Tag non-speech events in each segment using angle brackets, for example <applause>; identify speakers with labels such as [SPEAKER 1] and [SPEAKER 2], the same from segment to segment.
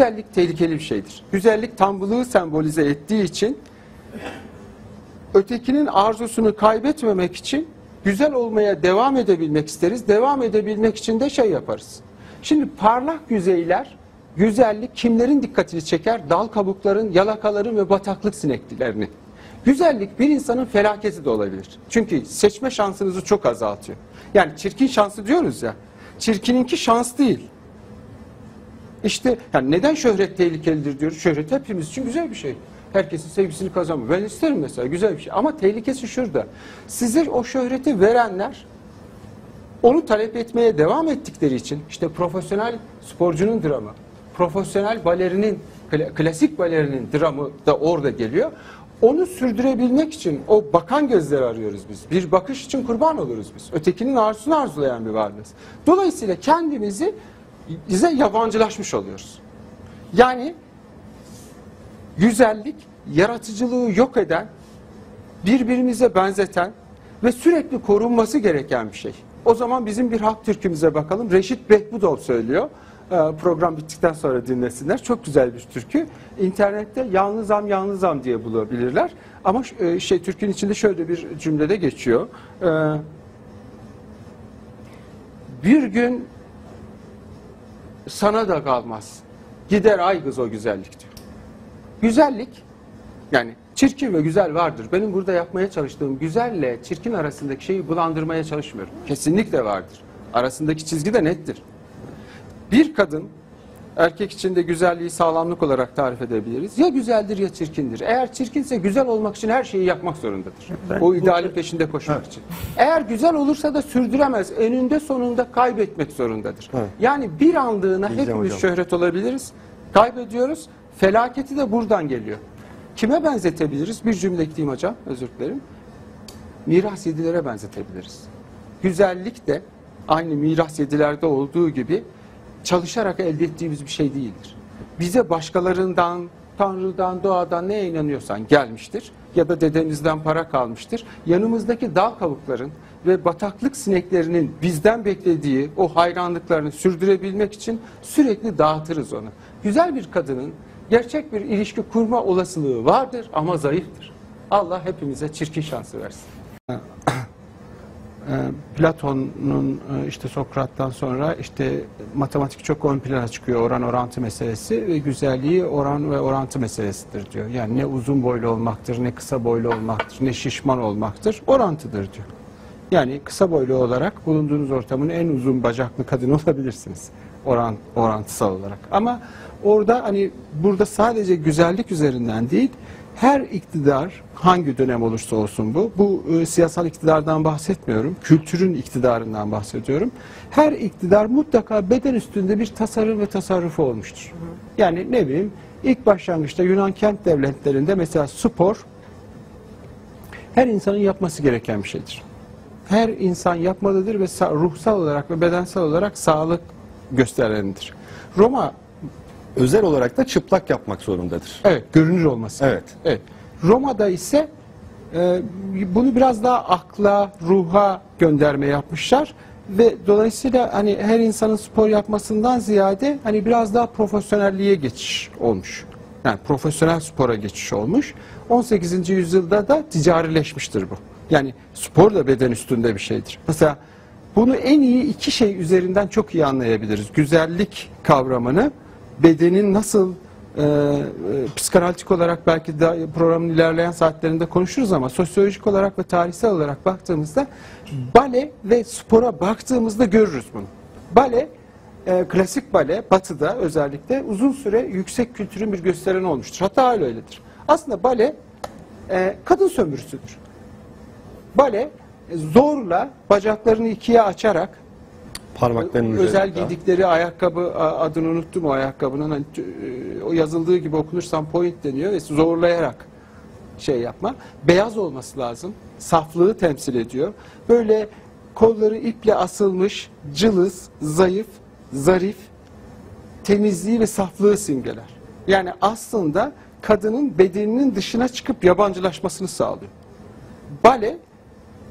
[SPEAKER 1] güzellik tehlikeli bir şeydir. Güzellik tambılığı sembolize ettiği için ötekinin arzusunu kaybetmemek için güzel olmaya devam edebilmek isteriz. Devam edebilmek için de şey yaparız. Şimdi parlak yüzeyler, güzellik kimlerin dikkatini çeker? Dal kabukların, yalakaların ve bataklık sineklerini. Güzellik bir insanın felaketi de olabilir. Çünkü seçme şansınızı çok azaltıyor. Yani çirkin şansı diyoruz ya. Çirkininki şans değil. İşte yani neden şöhret tehlikelidir diyoruz. Şöhret hepimiz için güzel bir şey. Herkesin sevgisini kazanma. Ben isterim mesela güzel bir şey. Ama tehlikesi şurada. Size o şöhreti verenler onu talep etmeye devam ettikleri için işte profesyonel sporcunun dramı, profesyonel balerinin, kla- klasik balerinin dramı da orada geliyor. Onu sürdürebilmek için o bakan gözleri arıyoruz biz. Bir bakış için kurban oluruz biz. Ötekinin arzusunu arzulayan bir varlığız. Dolayısıyla kendimizi bize yabancılaşmış oluyoruz. Yani güzellik, yaratıcılığı yok eden, birbirimize benzeten ve sürekli korunması gereken bir şey. O zaman bizim bir halk türkümüze bakalım. Reşit Behbudov söylüyor. Ee, Program bittikten sonra dinlesinler. Çok güzel bir türkü. İnternette yalnızam yalnızam diye bulabilirler. Ama e, şey türkünün içinde şöyle bir cümlede geçiyor. Ee, Bir gün sana da kalmaz. Gider ay kız o güzellik diyor. Güzellik yani çirkin ve güzel vardır. Benim burada yapmaya çalıştığım güzelle çirkin arasındaki şeyi bulandırmaya çalışmıyorum. Kesinlikle vardır. Arasındaki çizgi de nettir. Bir kadın erkek için de güzelliği sağlamlık olarak tarif edebiliriz. Ya güzeldir ya çirkindir. Eğer çirkinse güzel olmak için her şeyi yapmak zorundadır.
[SPEAKER 2] Ben
[SPEAKER 1] o idealin peşinde koşmak için. Eğer güzel olursa da sürdüremez. Eninde sonunda kaybetmek zorundadır.
[SPEAKER 2] Evet.
[SPEAKER 1] Yani bir anlığına
[SPEAKER 2] Diyeceğim
[SPEAKER 1] hepimiz
[SPEAKER 2] hocam.
[SPEAKER 1] şöhret olabiliriz. Kaybediyoruz. Felaketi de buradan geliyor. Kime benzetebiliriz? Bir cümle ekleyeyim hocam. Özür dilerim. Miras yedilere benzetebiliriz. Güzellik de aynı miras yedilerde olduğu gibi çalışarak elde ettiğimiz bir şey değildir. Bize başkalarından, Tanrı'dan, doğadan neye inanıyorsan gelmiştir ya da dedemizden para kalmıştır. Yanımızdaki dal kabukların ve bataklık sineklerinin bizden beklediği o hayranlıklarını sürdürebilmek için sürekli dağıtırız onu. Güzel bir kadının gerçek bir ilişki kurma olasılığı vardır ama zayıftır. Allah hepimize çirkin şansı versin. <clears throat> Ee, Platon'un e, işte Sokrat'tan sonra işte matematik çok ön plana çıkıyor oran orantı meselesi ve güzelliği oran ve orantı meselesidir diyor. Yani ne uzun boylu olmaktır, ne kısa boylu olmaktır, ne şişman olmaktır, orantıdır diyor. Yani kısa boylu olarak bulunduğunuz ortamın en uzun bacaklı kadın <laughs> olabilirsiniz oran orantısal olarak. Ama orada hani burada sadece güzellik üzerinden değil, her iktidar hangi dönem olursa olsun bu, bu e, siyasal iktidardan bahsetmiyorum, kültürün iktidarından bahsediyorum. Her iktidar mutlaka beden üstünde bir tasarım ve tasarrufu olmuştur. Yani ne bileyim ilk başlangıçta Yunan kent devletlerinde mesela spor her insanın yapması gereken bir şeydir. Her insan yapmalıdır ve sa- ruhsal olarak ve bedensel olarak sağlık gösterenidir. Roma
[SPEAKER 2] Özel olarak da çıplak yapmak zorundadır.
[SPEAKER 1] Evet, görünür olması.
[SPEAKER 2] Evet.
[SPEAKER 1] Evet. Roma'da ise e, bunu biraz daha akla, ruha gönderme yapmışlar ve dolayısıyla hani her insanın spor yapmasından ziyade hani biraz daha profesyonelliğe geçiş olmuş. Yani profesyonel spora geçiş olmuş. 18. yüzyılda da ticarileşmiştir bu. Yani spor da beden üstünde bir şeydir. Mesela bunu en iyi iki şey üzerinden çok iyi anlayabiliriz. Güzellik kavramını, bedenin nasıl e, e, psikanalitik olarak belki de programın ilerleyen saatlerinde konuşuruz ama sosyolojik olarak ve tarihsel olarak baktığımızda bale ve spora baktığımızda görürüz bunu. Bale, e, klasik bale batıda özellikle uzun süre yüksek kültürün bir göstereni olmuştur. Hatta hala öyledir. Aslında bale e, kadın sömürüsüdür. Bale e, zorla bacaklarını ikiye açarak
[SPEAKER 2] Parmaklarının
[SPEAKER 1] özel
[SPEAKER 2] üzerinde.
[SPEAKER 1] giydikleri ayakkabı adını unuttum o ayakkabının hani, e, o yazıldığı gibi okunursam point deniyor ve zorlayarak şey yapma. Beyaz olması lazım. Saflığı temsil ediyor. Böyle kolları iple asılmış, cılız, zayıf, zarif, temizliği ve saflığı simgeler. Yani aslında kadının bedeninin dışına çıkıp yabancılaşmasını sağlıyor. Bale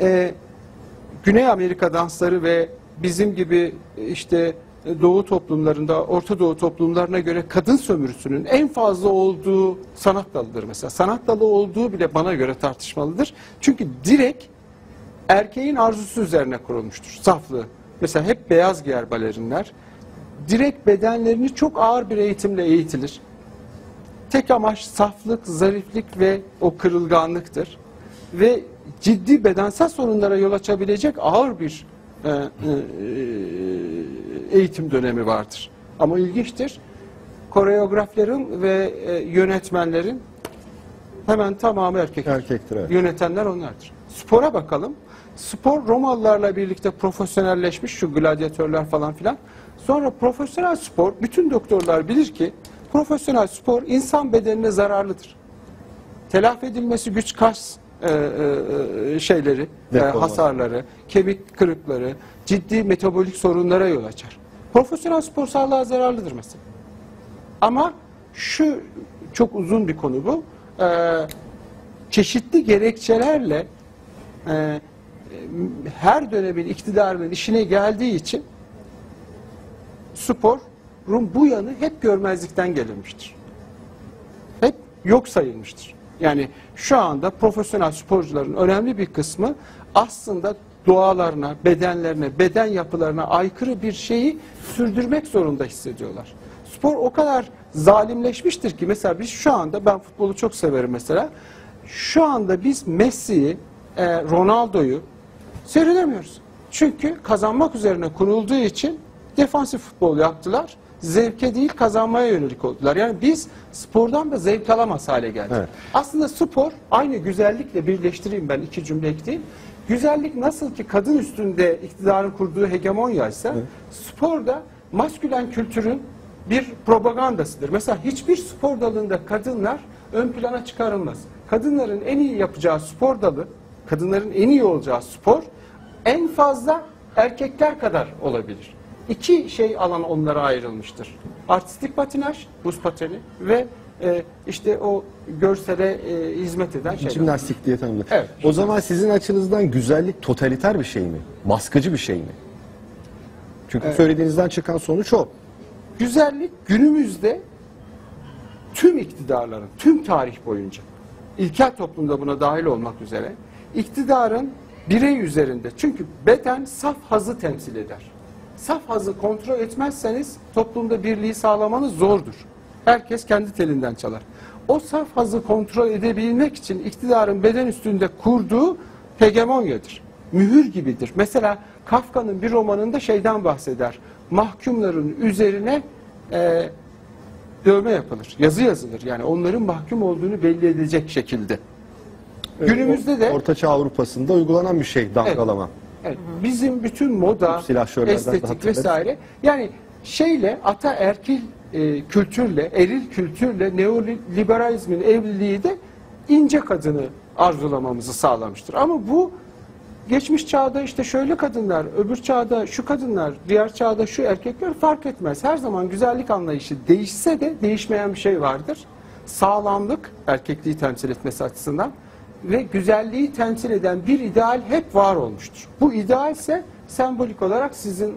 [SPEAKER 1] e, Güney Amerika dansları ve bizim gibi işte e, Doğu toplumlarında, Orta Doğu toplumlarına göre kadın sömürüsünün en fazla olduğu sanat dalıdır mesela. Sanat dalı olduğu bile bana göre tartışmalıdır. Çünkü direkt erkeğin arzusu üzerine kurulmuştur. Saflığı. Mesela hep beyaz giyer balerinler. Direkt bedenlerini çok ağır bir eğitimle eğitilir. Tek amaç saflık, zariflik ve o kırılganlıktır. Ve ciddi bedensel sorunlara yol açabilecek ağır bir e, e, eğitim dönemi vardır. Ama ilginçtir. Koreografların ve e, yönetmenlerin hemen tamamı erkek.
[SPEAKER 2] Erkektir evet.
[SPEAKER 1] Yönetenler onlardır. Spora bakalım. Spor Romalılarla birlikte profesyonelleşmiş şu gladyatörler falan filan. Sonra profesyonel spor bütün doktorlar bilir ki profesyonel spor insan bedenine zararlıdır. Telafi edilmesi güç kas e, e, e, şeyleri, e, hasarları, kemik kırıkları, ciddi metabolik sorunlara yol açar. Profesyonel spor sağlığa zararlıdır mesela. Ama şu çok uzun bir konu bu. Ee, çeşitli gerekçelerle e, her dönemin iktidarının işine geldiği için sporun bu yanı hep görmezlikten gelinmiştir. Hep yok sayılmıştır. Yani şu anda profesyonel sporcuların önemli bir kısmı aslında doğalarına, bedenlerine, beden yapılarına aykırı bir şeyi sürdürmek zorunda hissediyorlar. Spor o kadar zalimleşmiştir ki mesela biz şu anda ben futbolu çok severim mesela. Şu anda biz Messi'yi, e, Ronaldo'yu seyredemiyoruz. Çünkü kazanmak üzerine kurulduğu için defansif futbol yaptılar. Zevke değil kazanmaya yönelik oldular. Yani biz spordan da zevk alamaz hale geldik.
[SPEAKER 2] Evet.
[SPEAKER 1] Aslında spor aynı güzellikle birleştireyim ben iki cümle ekleyeyim. Güzellik nasıl ki kadın üstünde iktidarın kurduğu hegemonyaysa spor da maskülen kültürün bir propagandasıdır. Mesela hiçbir spor dalında kadınlar ön plana çıkarılmaz. Kadınların en iyi yapacağı spor dalı, kadınların en iyi olacağı spor en fazla erkekler kadar olabilir. İki şey alan onlara ayrılmıştır. Artistik patinaj, buz pateni ve e, işte o görsele e, hizmet eden şeyler.
[SPEAKER 2] Jimnastik diye tanımlı.
[SPEAKER 1] Evet.
[SPEAKER 2] O zaman sizin açınızdan güzellik totaliter bir şey mi? Baskıcı bir şey mi? Çünkü söylediğinizden çıkan sonuç o.
[SPEAKER 1] Güzellik günümüzde tüm iktidarların, tüm tarih boyunca, ilkel toplumda buna dahil olmak üzere, iktidarın birey üzerinde, çünkü beden saf hazı temsil eder. Saf hazı kontrol etmezseniz toplumda birliği sağlamanız zordur. Herkes kendi telinden çalar. O saf hazı kontrol edebilmek için iktidarın beden üstünde kurduğu hegemonyadır. Mühür gibidir. Mesela Kafka'nın bir romanında şeyden bahseder. Mahkumların üzerine e, dövme yapılır. Yazı yazılır. Yani onların mahkum olduğunu belli edecek şekilde. Günümüzde de
[SPEAKER 2] Ortaçağ Avrupa'sında uygulanan bir şey damgalama.
[SPEAKER 1] Evet, bizim bütün moda,
[SPEAKER 2] Silahşörlerden de
[SPEAKER 1] estetik
[SPEAKER 2] hatırlarız.
[SPEAKER 1] vesaire yani şeyle ataerkil e, kültürle, eril kültürle neoliberalizmin evliliği de ince kadını arzulamamızı sağlamıştır. Ama bu geçmiş çağda işte şöyle kadınlar, öbür çağda şu kadınlar, diğer çağda şu erkekler fark etmez. Her zaman güzellik anlayışı değişse de değişmeyen bir şey vardır. Sağlamlık erkekliği temsil etmesi açısından ve güzelliği temsil eden bir ideal hep var olmuştur. Bu ideal ise sembolik olarak sizin e,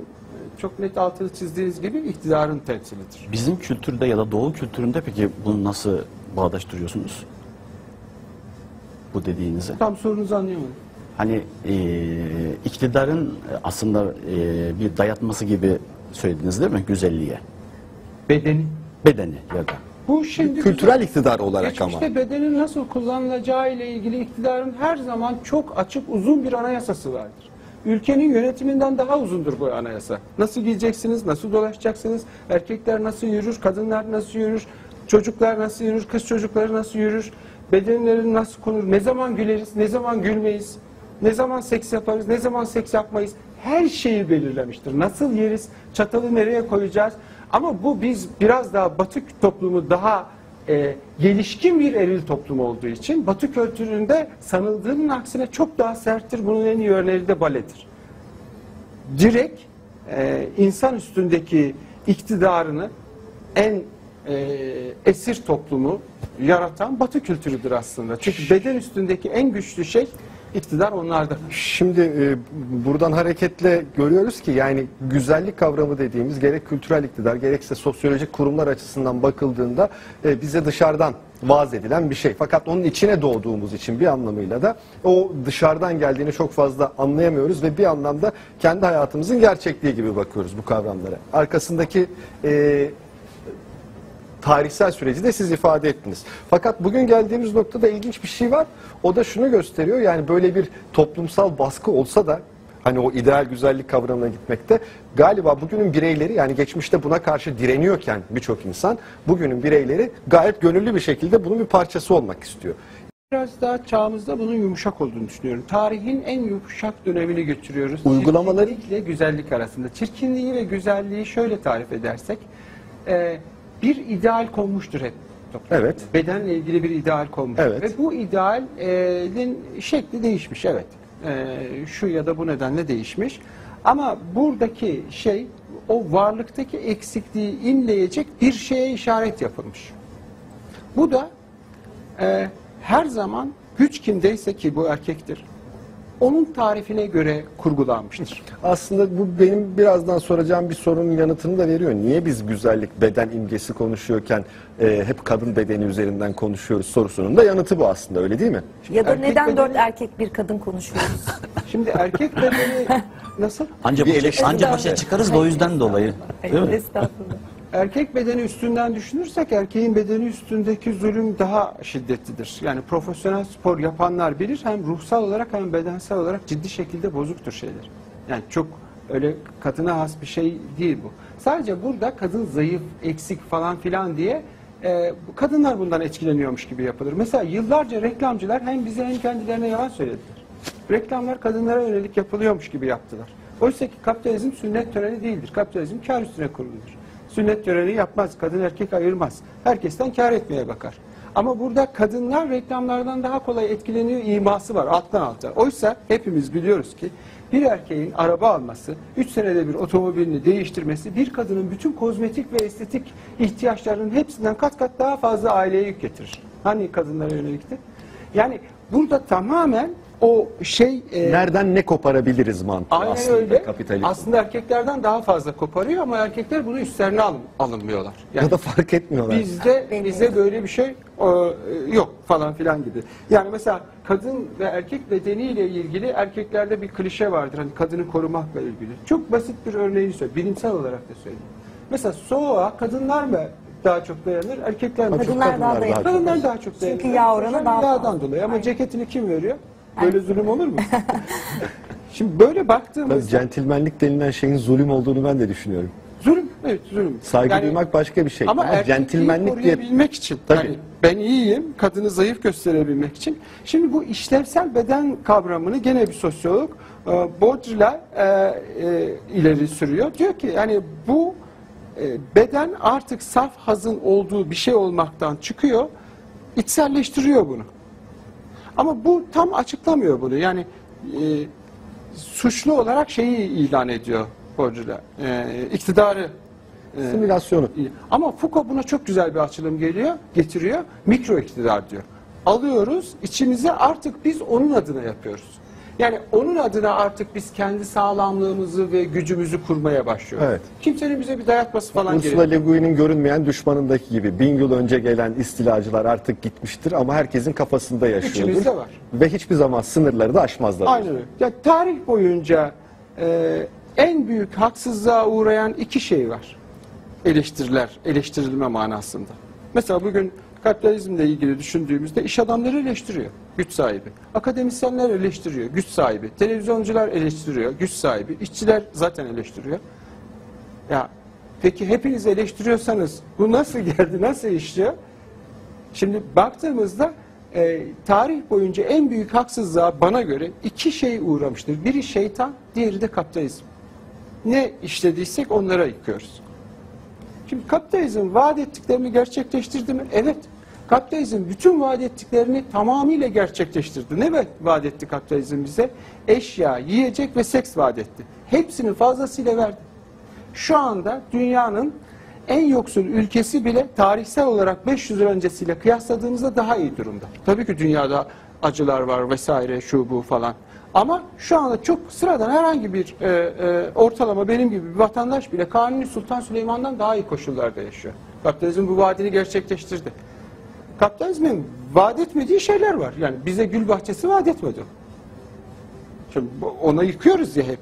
[SPEAKER 1] çok net altını çizdiğiniz gibi iktidarın temsilidir.
[SPEAKER 3] Bizim kültürde ya da doğu kültüründe peki bunu nasıl bağdaştırıyorsunuz? Bu dediğinizi.
[SPEAKER 1] Tam sorunuzu anlayamadım.
[SPEAKER 3] Hani e, iktidarın aslında e, bir dayatması gibi söylediniz değil mi güzelliğe?
[SPEAKER 1] Bedeni.
[SPEAKER 3] Bedeni ya da.
[SPEAKER 1] Bu şimdi
[SPEAKER 2] Kültürel iktidar olarak ama.
[SPEAKER 1] Geçmişte bedenin nasıl kullanılacağı ile ilgili iktidarın her zaman çok açık uzun bir anayasası vardır. Ülkenin yönetiminden daha uzundur bu anayasa. Nasıl giyeceksiniz, nasıl dolaşacaksınız, erkekler nasıl yürür, kadınlar nasıl yürür, çocuklar nasıl yürür, kız çocukları nasıl yürür, bedenleri nasıl konur, ne zaman güleriz, ne zaman gülmeyiz, ne zaman seks yaparız, ne zaman seks yapmayız. Her şeyi belirlemiştir. Nasıl yeriz, çatalı nereye koyacağız. Ama bu biz biraz daha Batı toplumu daha e, gelişkin bir eril toplum olduğu için Batı kültüründe sanıldığının aksine çok daha serttir. Bunun en iyi örneği de baledir. Direkt e, insan üstündeki iktidarını en e, esir toplumu yaratan Batı kültürüdür aslında. Çünkü beden üstündeki en güçlü şey iktidar onlarda.
[SPEAKER 2] Şimdi e, buradan hareketle görüyoruz ki yani güzellik kavramı dediğimiz gerek kültürel iktidar gerekse sosyolojik kurumlar açısından bakıldığında e, bize dışarıdan vaaz edilen bir şey. Fakat onun içine doğduğumuz için bir anlamıyla da o dışarıdan geldiğini çok fazla anlayamıyoruz ve bir anlamda kendi hayatımızın gerçekliği gibi bakıyoruz bu kavramlara. Arkasındaki e, tarihsel süreci de siz ifade ettiniz. Fakat bugün geldiğimiz noktada ilginç bir şey var. O da şunu gösteriyor. Yani böyle bir toplumsal baskı olsa da hani o ideal güzellik kavramına gitmekte galiba bugünün bireyleri yani geçmişte buna karşı direniyorken birçok insan bugünün bireyleri gayet gönüllü bir şekilde bunun bir parçası olmak istiyor.
[SPEAKER 1] Biraz daha çağımızda bunun yumuşak olduğunu düşünüyorum. Tarihin en yumuşak dönemini götürüyoruz.
[SPEAKER 2] Uygulamaları-
[SPEAKER 1] Çirkinlikle güzellik arasında. Çirkinliği ve güzelliği şöyle tarif edersek, e, bir ideal konmuştur hep. toplumda.
[SPEAKER 2] Evet.
[SPEAKER 1] Bedenle ilgili bir ideal konmuştur.
[SPEAKER 2] Evet.
[SPEAKER 1] Ve bu idealin şekli değişmiş, evet. E, şu ya da bu nedenle değişmiş. Ama buradaki şey, o varlıktaki eksikliği imleyecek bir şeye işaret yapılmış. Bu da e, her zaman güç kimdeyse ki bu erkektir. Onun tarifine göre kurgulanmıştır.
[SPEAKER 2] Aslında bu benim birazdan soracağım bir sorunun yanıtını da veriyor. Niye biz güzellik, beden imgesi konuşuyorken e, hep kadın bedeni üzerinden konuşuyoruz sorusunun da yanıtı bu aslında öyle değil mi?
[SPEAKER 4] Ya da
[SPEAKER 1] Erkek
[SPEAKER 4] neden
[SPEAKER 1] bedeni-
[SPEAKER 4] dört erkek bir kadın konuşuyoruz? <laughs>
[SPEAKER 1] Şimdi erkek bedeni nasıl?
[SPEAKER 3] Anca
[SPEAKER 2] Bir
[SPEAKER 3] başa,
[SPEAKER 2] eleştiri
[SPEAKER 3] anca başa çıkarız da o yüzden dolayı. Değil mi?
[SPEAKER 4] Estağfurullah.
[SPEAKER 1] Erkek bedeni üstünden düşünürsek erkeğin bedeni üstündeki zulüm daha şiddetlidir. Yani profesyonel spor yapanlar bilir hem ruhsal olarak hem bedensel olarak ciddi şekilde bozuktur şeyler. Yani çok öyle kadına has bir şey değil bu. Sadece burada kadın zayıf, eksik falan filan diye e, kadınlar bundan etkileniyormuş gibi yapılır. Mesela yıllarca reklamcılar hem bize hem kendilerine yalan söylediler. Reklamlar kadınlara yönelik yapılıyormuş gibi yaptılar. Oysa ki kapitalizm sünnet töreni değildir. Kapitalizm kar üstüne kuruludur. Sünnet töreni yapmaz, kadın erkek ayırmaz. Herkesten kar etmeye bakar. Ama burada kadınlar reklamlardan daha kolay etkileniyor iması var alttan alta. Oysa hepimiz biliyoruz ki bir erkeğin araba alması, 3 senede bir otomobilini değiştirmesi bir kadının bütün kozmetik ve estetik ihtiyaçlarının hepsinden kat kat daha fazla aileye yük getirir. Hani kadınlara yönelikti? Yani burada tamamen o şey... e,
[SPEAKER 2] Nereden ne koparabiliriz mantığı
[SPEAKER 1] Aynen
[SPEAKER 2] aslında
[SPEAKER 1] öyle.
[SPEAKER 2] kapitalizm.
[SPEAKER 1] Aslında erkeklerden daha fazla koparıyor ama erkekler bunu üstlerine alın, alınmıyorlar. Yani
[SPEAKER 2] ya da fark etmiyorlar.
[SPEAKER 1] bizde bize böyle bir şey e, yok falan filan gibi. Yani mesela kadın ve erkek bedeniyle ilgili erkeklerde bir klişe vardır. Hani kadını korumakla ilgili. Çok basit bir örneğini söyleyeyim. Bilimsel olarak da söyleyeyim. Mesela soğuğa kadınlar mı daha çok dayanır, erkekler mi?
[SPEAKER 4] Kadınlar daha
[SPEAKER 2] kadınlar
[SPEAKER 4] dayanır.
[SPEAKER 1] Kadınlar daha çok dayanır.
[SPEAKER 4] Çünkü yağ oranı daha
[SPEAKER 1] Yağdan
[SPEAKER 4] fazla.
[SPEAKER 1] dolayı ama
[SPEAKER 4] Aynen.
[SPEAKER 1] ceketini kim veriyor? Böyle zulüm olur mu? <laughs> Şimdi böyle baktığımızda
[SPEAKER 2] centilmenlik denilen şeyin zulüm olduğunu ben de düşünüyorum.
[SPEAKER 1] zulüm, evet zulüm.
[SPEAKER 2] Saygı
[SPEAKER 1] Yani-
[SPEAKER 2] duymak başka bir şey.
[SPEAKER 1] Ama,
[SPEAKER 2] Ama
[SPEAKER 1] erkekliği
[SPEAKER 2] centilmenlik diye
[SPEAKER 1] koruyabilmek için.
[SPEAKER 2] Tabii.
[SPEAKER 1] Yani ben iyiyim, kadını zayıf gösterebilmek için. Şimdi bu işlevsel beden kavramını gene bir sosyolog e, Baudrillard e, e, ileri sürüyor. Diyor ki yani bu e, beden artık saf hazın olduğu bir şey olmaktan çıkıyor, içselleştiriyor bunu. Ama bu tam açıklamıyor bunu. Yani e, suçlu olarak şeyi ilan ediyor Baudrillard. E, iktidarı e,
[SPEAKER 2] simülasyonu.
[SPEAKER 1] Ama Foucault buna çok güzel bir açılım geliyor, getiriyor. Mikro iktidar diyor. Alıyoruz, içimize artık biz onun adına yapıyoruz. Yani onun adına artık biz kendi sağlamlığımızı ve gücümüzü kurmaya başlıyoruz.
[SPEAKER 2] Evet.
[SPEAKER 1] Kimsenin bize bir dayatması falan
[SPEAKER 2] Ursula
[SPEAKER 1] gerekiyor.
[SPEAKER 2] Le Guin'in görünmeyen düşmanındaki gibi bin yıl önce gelen istilacılar artık gitmiştir ama herkesin kafasında yaşıyordur.
[SPEAKER 1] İçimizde var.
[SPEAKER 2] Ve hiçbir zaman sınırları da aşmazlar.
[SPEAKER 1] Aynen öyle. Ya tarih boyunca e, en büyük haksızlığa uğrayan iki şey var. Eleştiriler, eleştirilme manasında. Mesela bugün kapitalizmle ilgili düşündüğümüzde iş adamları eleştiriyor, güç sahibi. Akademisyenler eleştiriyor, güç sahibi. Televizyoncular eleştiriyor, güç sahibi. İşçiler zaten eleştiriyor. Ya peki hepiniz eleştiriyorsanız bu nasıl geldi, nasıl işliyor? Şimdi baktığımızda e, tarih boyunca en büyük haksızlığa bana göre iki şey uğramıştır. Biri şeytan, diğeri de kapitalizm. Ne işlediysek onlara yıkıyoruz. Şimdi kapitalizm vaat ettiklerini gerçekleştirdi mi? Evet. Kapitalizm bütün vaat ettiklerini tamamıyla gerçekleştirdi. Ne va- vaat etti kapitalizm bize? Eşya, yiyecek ve seks vaat etti. Hepsini fazlasıyla verdi. Şu anda dünyanın en yoksul ülkesi bile tarihsel olarak 500 yıl öncesiyle kıyasladığımızda daha iyi durumda. Tabii ki dünyada acılar var vesaire şu bu falan. Ama şu anda çok sıradan herhangi bir e, e, ortalama benim gibi bir vatandaş bile Kanuni Sultan Süleyman'dan daha iyi koşullarda yaşıyor. Kapitalizm bu vaadini gerçekleştirdi. Kapitalizmin vaat etmediği şeyler var. Yani bize gül bahçesi vaat etmedi. Şimdi ona yıkıyoruz ya hep.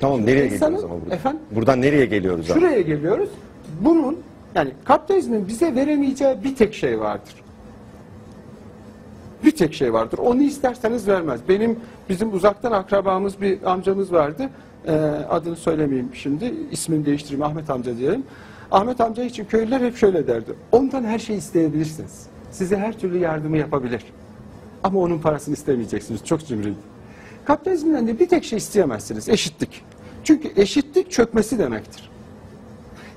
[SPEAKER 2] Tamam nereye
[SPEAKER 1] İnsanın-
[SPEAKER 2] geliyoruz ama buradan?
[SPEAKER 1] Efendim?
[SPEAKER 2] Buradan nereye geliyoruz abi?
[SPEAKER 1] Şuraya geliyoruz. Bunun yani kapitalizmin bize veremeyeceği bir tek şey vardır. Bir tek şey vardır. Onu isterseniz vermez. Benim bizim uzaktan akrabamız bir amcamız vardı. Ee, adını söylemeyeyim şimdi. İsmini değiştireyim. Ahmet amca diyelim. Ahmet amca için köylüler hep şöyle derdi. Ondan her şeyi isteyebilirsiniz. Size her türlü yardımı yapabilir. Ama onun parasını istemeyeceksiniz. Çok cimri. Kapitalizmden de bir tek şey isteyemezsiniz. Eşitlik. Çünkü eşitlik çökmesi demektir.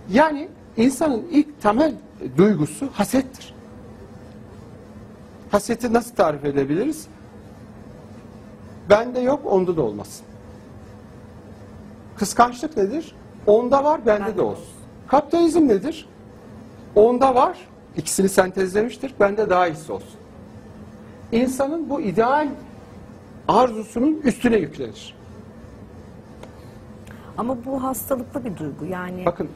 [SPEAKER 1] Yani insanın ilk temel duygusu hasettir. Haseti nasıl tarif edebiliriz? Bende yok, onda da olmasın. Kıskançlık nedir? Onda var, bende de olsun. Kapitalizm nedir? Onda var, ikisini sentezlemiştir, bende daha iyisi olsun. İnsanın bu ideal arzusunun üstüne yüklenir.
[SPEAKER 4] Ama bu hastalıklı bir duygu yani.
[SPEAKER 1] Bakın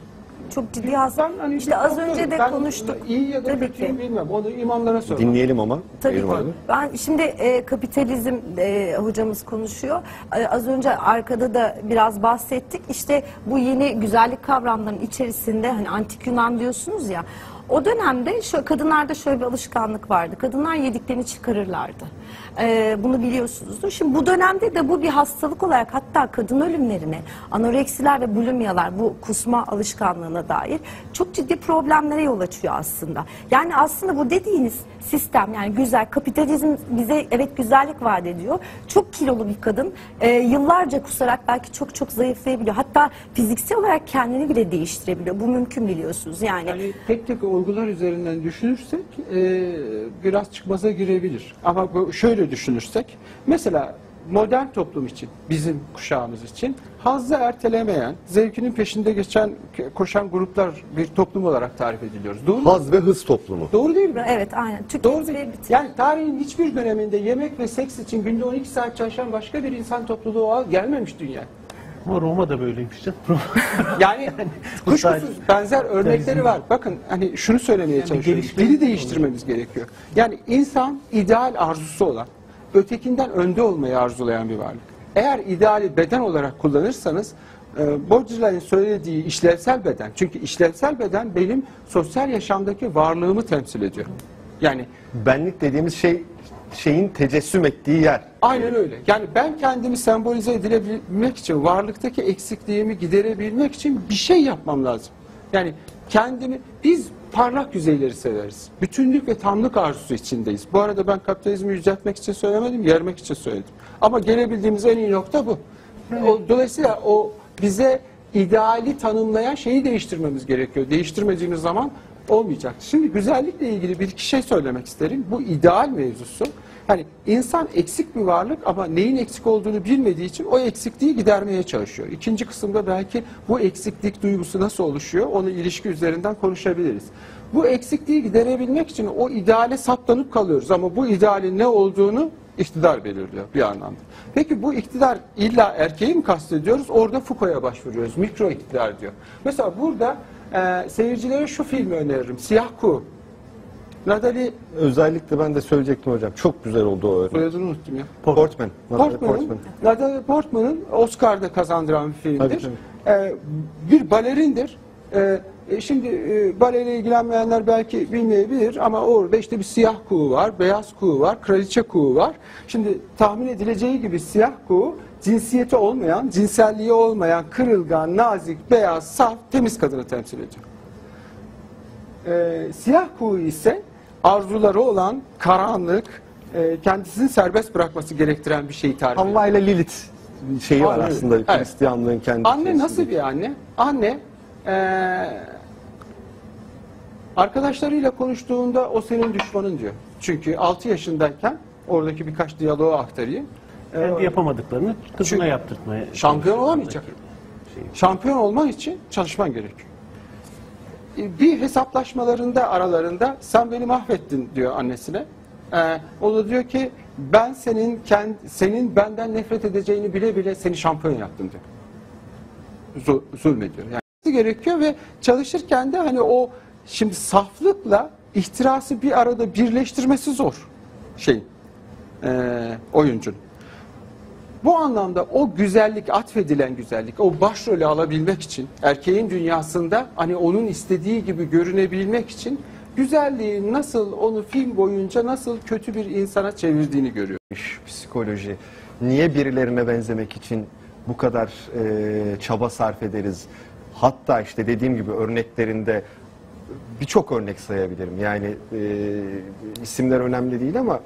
[SPEAKER 4] çok ciddi hastalık.
[SPEAKER 1] Hani
[SPEAKER 4] işte az önce de
[SPEAKER 1] Ben
[SPEAKER 4] konuştuk.
[SPEAKER 1] iyi ya da
[SPEAKER 4] Tabii
[SPEAKER 1] kötüyü
[SPEAKER 4] ki.
[SPEAKER 1] bilmem. Onu imamlara sormak.
[SPEAKER 2] Dinleyelim ama.
[SPEAKER 4] Tabii ki.
[SPEAKER 2] abi.
[SPEAKER 4] Ben şimdi e, kapitalizm e, hocamız konuşuyor. E, az önce arkada da biraz bahsettik. İşte bu yeni güzellik kavramlarının içerisinde hani antik Yunan diyorsunuz ya. O dönemde şu kadınlarda şöyle bir alışkanlık vardı. Kadınlar yediklerini çıkarırlardı. E, bunu biliyorsunuzdur. Şimdi bu dönemde de bu bir hastalık olarak hatta kadın ölümlerine, anoreksiler ve bulimyalar bu kusma alışkanlığına dair çok ciddi problemlere yol açıyor aslında. Yani aslında bu dediğiniz sistem yani güzel kapitalizm bize evet güzellik vaat ediyor. Çok kilolu bir kadın e, yıllarca kusarak belki çok çok zayıflayabiliyor. Hatta fiziksel olarak kendini bile değiştirebiliyor. Bu mümkün biliyorsunuz yani.
[SPEAKER 1] Yani tek tek olgular üzerinden düşünürsek e, biraz çıkmaza girebilir. Ama bu şöyle düşünürsek, mesela modern toplum için, bizim kuşağımız için hazzı ertelemeyen, zevkinin peşinde geçen, koşan gruplar bir toplum olarak tarif ediliyoruz. Doğru mu?
[SPEAKER 2] Haz ve hız toplumu.
[SPEAKER 1] Doğru değil mi?
[SPEAKER 4] Evet aynen. Tüket
[SPEAKER 1] Doğru
[SPEAKER 4] ve
[SPEAKER 1] değil.
[SPEAKER 4] bitir.
[SPEAKER 1] Yani tarihin hiçbir döneminde yemek ve seks için günde 12 saat çalışan başka bir insan topluluğu gelmemiş dünya.
[SPEAKER 5] Ama Roma da böyleymiş canım. <laughs> <laughs>
[SPEAKER 1] Yani kuşkusuz benzer örnekleri var. Bakın hani şunu söylemeye
[SPEAKER 5] Yani
[SPEAKER 1] çalışıyorum. Dili değiştirmemiz gerekiyor. Yani insan ideal arzusu olan, ötekinden önde olmayı arzulayan bir varlık. Eğer ideali beden olarak kullanırsanız e, Baudrillard'in söylediği işlevsel beden. Çünkü işlevsel beden benim sosyal yaşamdaki varlığımı temsil ediyor. Yani
[SPEAKER 2] Benlik dediğimiz şey şeyin tecessüm ettiği yer.
[SPEAKER 1] Aynen öyle. Yani ben kendimi sembolize edilebilmek için, varlıktaki eksikliğimi giderebilmek için bir şey yapmam lazım. Yani kendimi, biz parlak yüzeyleri severiz. Bütünlük ve tamlık arzusu içindeyiz. Bu arada ben kapitalizmi yüceltmek için söylemedim, yermek için söyledim. Ama gelebildiğimiz en iyi nokta bu. O, dolayısıyla o bize ideali tanımlayan şeyi değiştirmemiz gerekiyor. Değiştirmediğimiz zaman olmayacak. Şimdi güzellikle ilgili bir iki şey söylemek isterim. Bu ideal mevzusu. Hani insan eksik bir varlık ama neyin eksik olduğunu bilmediği için o eksikliği gidermeye çalışıyor. İkinci kısımda belki bu eksiklik duygusu nasıl oluşuyor onu ilişki üzerinden konuşabiliriz. Bu eksikliği giderebilmek için o ideale saplanıp kalıyoruz ama bu idealin ne olduğunu iktidar belirliyor bir anlamda. Peki bu iktidar illa erkeği mi kastediyoruz? Orada Foucault'a başvuruyoruz. Mikro iktidar diyor. Mesela burada e, seyircilere şu filmi öneririm. Siyah Kuğu. Natalie
[SPEAKER 2] Özellikle ben de söyleyecektim hocam. Çok güzel oldu o örnek.
[SPEAKER 1] soyadını unuttum ya.
[SPEAKER 2] Portman. Natalie
[SPEAKER 1] Portman'ın,
[SPEAKER 2] Portman.
[SPEAKER 1] Natalie Portman'ın Oscar'da kazandıran bir filmdir.
[SPEAKER 2] Tabii,
[SPEAKER 1] Ee, bir balerindir. Ee, e, şimdi e, baleyle ilgilenmeyenler belki bilmeyebilir ama orada işte bir siyah kuğu var, beyaz kuğu var, kraliçe kuğu var. Şimdi tahmin edileceği gibi siyah kuğu cinsiyeti olmayan, cinselliği olmayan, kırılgan, nazik, beyaz, saf, temiz kadını temsil ediyor. Ee, siyah kuğu ise arzuları olan, karanlık, e, kendisini serbest bırakması gerektiren bir şeyi tarif ediyor.
[SPEAKER 2] Havva ile Lilith şeyi var
[SPEAKER 1] Aynen.
[SPEAKER 2] aslında
[SPEAKER 1] Evet.
[SPEAKER 2] Hristiyanlığın kendi
[SPEAKER 1] Anne nasıl bir anne? Anne eee, arkadaşlarıyla konuştuğunda o senin düşmanın diyor. Çünkü 6 yaşındayken oradaki birkaç diyaloğu aktarayım. Ee,
[SPEAKER 5] Kendi yapamadıklarını kızına
[SPEAKER 1] Çünkü
[SPEAKER 5] yaptırtmaya
[SPEAKER 1] şampiyon olamayacak. Şampiyon olman için çalışman gerekiyor. E, Bir hesaplaşmalarında aralarında sen beni mahvettin diyor annesine. Ee, o da diyor ki ben senin kend, senin benden nefret edeceğini bile bile seni şampiyon yaptım diyor. Zul, zulmediyor. Yani gerekiyor ve çalışırken de hani o şimdi saflıkla ihtirası bir arada birleştirmesi zor şey oyuncunun. Bu anlamda o güzellik, atfedilen güzellik, o başrolü alabilmek için, erkeğin dünyasında hani onun istediği gibi görünebilmek için güzelliği nasıl onu film boyunca nasıl kötü bir insana çevirdiğini görüyor.
[SPEAKER 2] psikoloji. Niye birilerine benzemek için bu kadar e, çaba sarf ederiz? Hatta işte dediğim gibi örneklerinde birçok örnek sayabilirim. Yani e, isimler önemli değil ama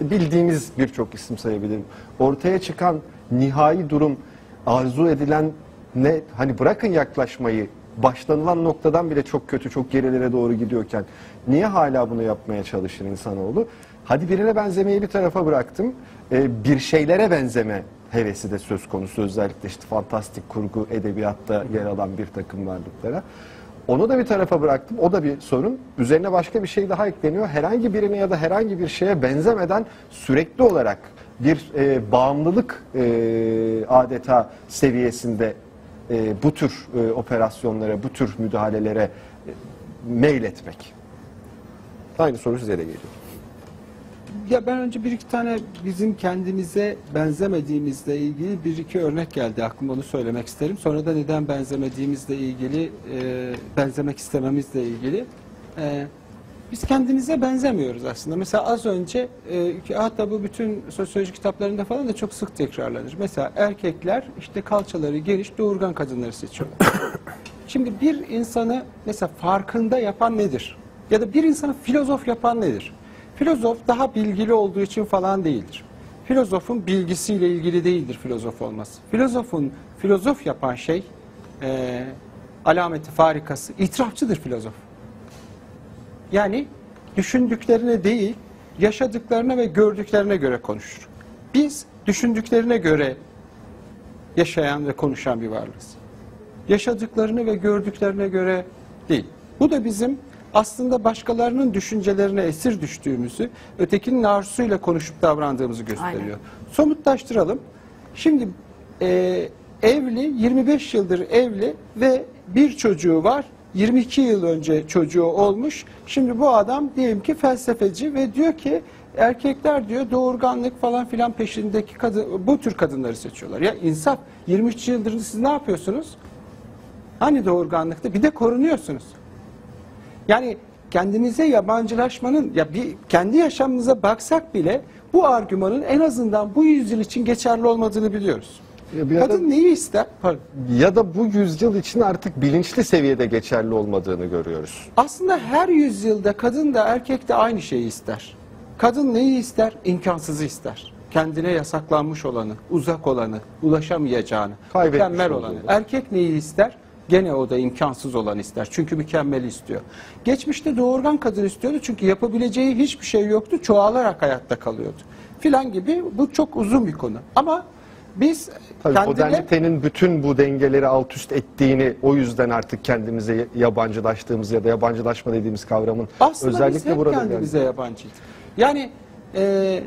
[SPEAKER 2] işte bildiğimiz birçok isim sayabilirim. Ortaya çıkan nihai durum arzu edilen ne hani bırakın yaklaşmayı başlanılan noktadan bile çok kötü çok gerilere doğru gidiyorken niye hala bunu yapmaya çalışır insanoğlu? Hadi birine benzemeyi bir tarafa bıraktım. Ee, bir şeylere benzeme hevesi de söz konusu özellikle işte fantastik kurgu edebiyatta yer alan bir takım varlıklara. Onu da bir tarafa bıraktım. O da bir sorun. Üzerine başka bir şey daha ekleniyor. Herhangi birine ya da herhangi bir şeye benzemeden sürekli olarak bir e, bağımlılık e, adeta seviyesinde e, bu tür e, operasyonlara, bu tür müdahalelere e, meyletmek. Aynı soru size de geliyor.
[SPEAKER 1] Ya ben önce bir iki tane bizim kendimize benzemediğimizle ilgili bir iki örnek geldi aklıma onu söylemek isterim. Sonra da neden benzemediğimizle ilgili, e, benzemek istememizle ilgili. E, biz kendimize benzemiyoruz aslında. Mesela az önce, e, ki hatta bu bütün sosyoloji kitaplarında falan da çok sık tekrarlanır. Mesela erkekler işte kalçaları geniş doğurgan kadınları seçiyorlar. <coughs> Şimdi bir insanı mesela farkında yapan nedir? Ya da bir insanı filozof yapan nedir? Filozof daha bilgili olduğu için falan değildir. Filozofun bilgisiyle ilgili değildir filozof olması. Filozofun filozof yapan şey e, alameti farikası itirafçıdır filozof. Yani düşündüklerine değil, yaşadıklarına ve gördüklerine göre konuşur. Biz düşündüklerine göre yaşayan ve konuşan bir varlığız. Yaşadıklarını ve gördüklerine göre değil. Bu da bizim aslında başkalarının düşüncelerine esir düştüğümüzü, ötekinin arzusuyla konuşup davrandığımızı gösteriyor.
[SPEAKER 4] Aynen.
[SPEAKER 1] Somutlaştıralım. Şimdi e, evli, 25 yıldır evli ve bir çocuğu var. 22 yıl önce çocuğu olmuş. Şimdi bu adam diyelim ki felsefeci ve diyor ki erkekler diyor doğurganlık falan filan peşindeki kadın, bu tür kadınları seçiyorlar. Ya insaf 23 yıldır siz ne yapıyorsunuz? Hani doğurganlıkta bir de korunuyorsunuz. Yani kendimize yabancılaşmanın ya bir kendi yaşamımıza baksak bile bu argümanın en azından bu yüzyıl için geçerli olmadığını biliyoruz.
[SPEAKER 2] Ya bir
[SPEAKER 1] Kadın neyi ister? Pardon.
[SPEAKER 2] Ya da bu yüzyıl için artık bilinçli seviyede geçerli olmadığını görüyoruz.
[SPEAKER 1] Aslında her yüzyılda kadın da erkek de aynı şeyi ister. Kadın neyi ister? İmkansızı ister. Kendine yasaklanmış olanı, uzak olanı, ulaşamayacağını,
[SPEAKER 2] Kaybetmiş
[SPEAKER 1] mükemmel olanı. Erkek neyi ister? Gene o da imkansız olan ister. Çünkü mükemmeli istiyor. Geçmişte doğurgan kadın istiyordu çünkü yapabileceği hiçbir şey yoktu. Çoğalarak hayatta kalıyordu. Filan gibi bu çok uzun bir konu. Ama biz
[SPEAKER 2] Tabii
[SPEAKER 1] kendine...
[SPEAKER 2] modernitenin bütün bu dengeleri alt üst ettiğini o yüzden artık kendimize yabancılaştığımız ya da yabancılaşma dediğimiz kavramın
[SPEAKER 1] Aslında biz
[SPEAKER 2] özellikle
[SPEAKER 1] hep
[SPEAKER 2] burada
[SPEAKER 1] kendimize
[SPEAKER 2] geldi.
[SPEAKER 1] yabancıydık. Yani e,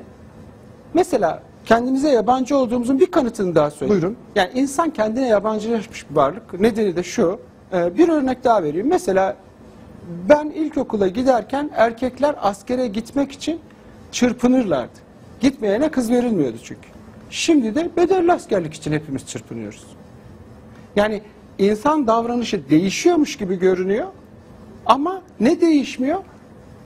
[SPEAKER 1] mesela kendimize yabancı olduğumuzun bir kanıtını daha söyleyeyim.
[SPEAKER 2] Buyurun.
[SPEAKER 1] Yani insan kendine yabancılaşmış bir varlık. Nedeni de şu. e, bir örnek daha vereyim. Mesela ben ilkokula giderken erkekler askere gitmek için çırpınırlardı. Gitmeyene kız verilmiyordu çünkü. Şimdi de bedelli askerlik için hepimiz çırpınıyoruz. Yani insan davranışı değişiyormuş gibi görünüyor ama ne değişmiyor?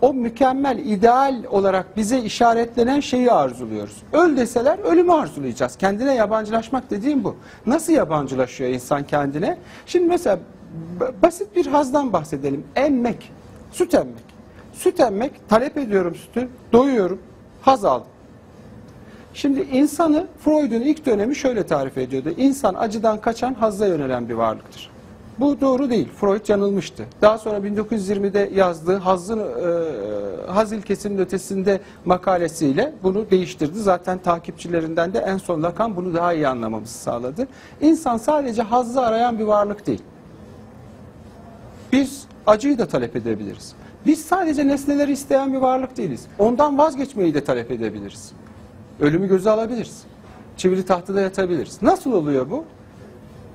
[SPEAKER 1] O mükemmel, ideal olarak bize işaretlenen şeyi arzuluyoruz. Öl deseler ölümü arzulayacağız. Kendine yabancılaşmak dediğim bu. Nasıl yabancılaşıyor insan kendine? Şimdi mesela basit bir hazdan bahsedelim. Emmek, süt emmek. Süt emmek, talep ediyorum sütü, doyuyorum, haz aldım. Şimdi insanı Freud'un ilk dönemi şöyle tarif ediyordu. İnsan acıdan kaçan hazza yönelen bir varlıktır. Bu doğru değil. Freud yanılmıştı. Daha sonra 1920'de yazdığı Hazın, e, Haz ilkesinin ötesinde makalesiyle bunu değiştirdi. Zaten takipçilerinden de en son Lacan bunu daha iyi anlamamızı sağladı. İnsan sadece hazzı arayan bir varlık değil. Biz acıyı da talep edebiliriz. Biz sadece nesneleri isteyen bir varlık değiliz. Ondan vazgeçmeyi de talep edebiliriz. Ölümü göze alabiliriz. Çivili tahtada yatabiliriz. Nasıl oluyor bu?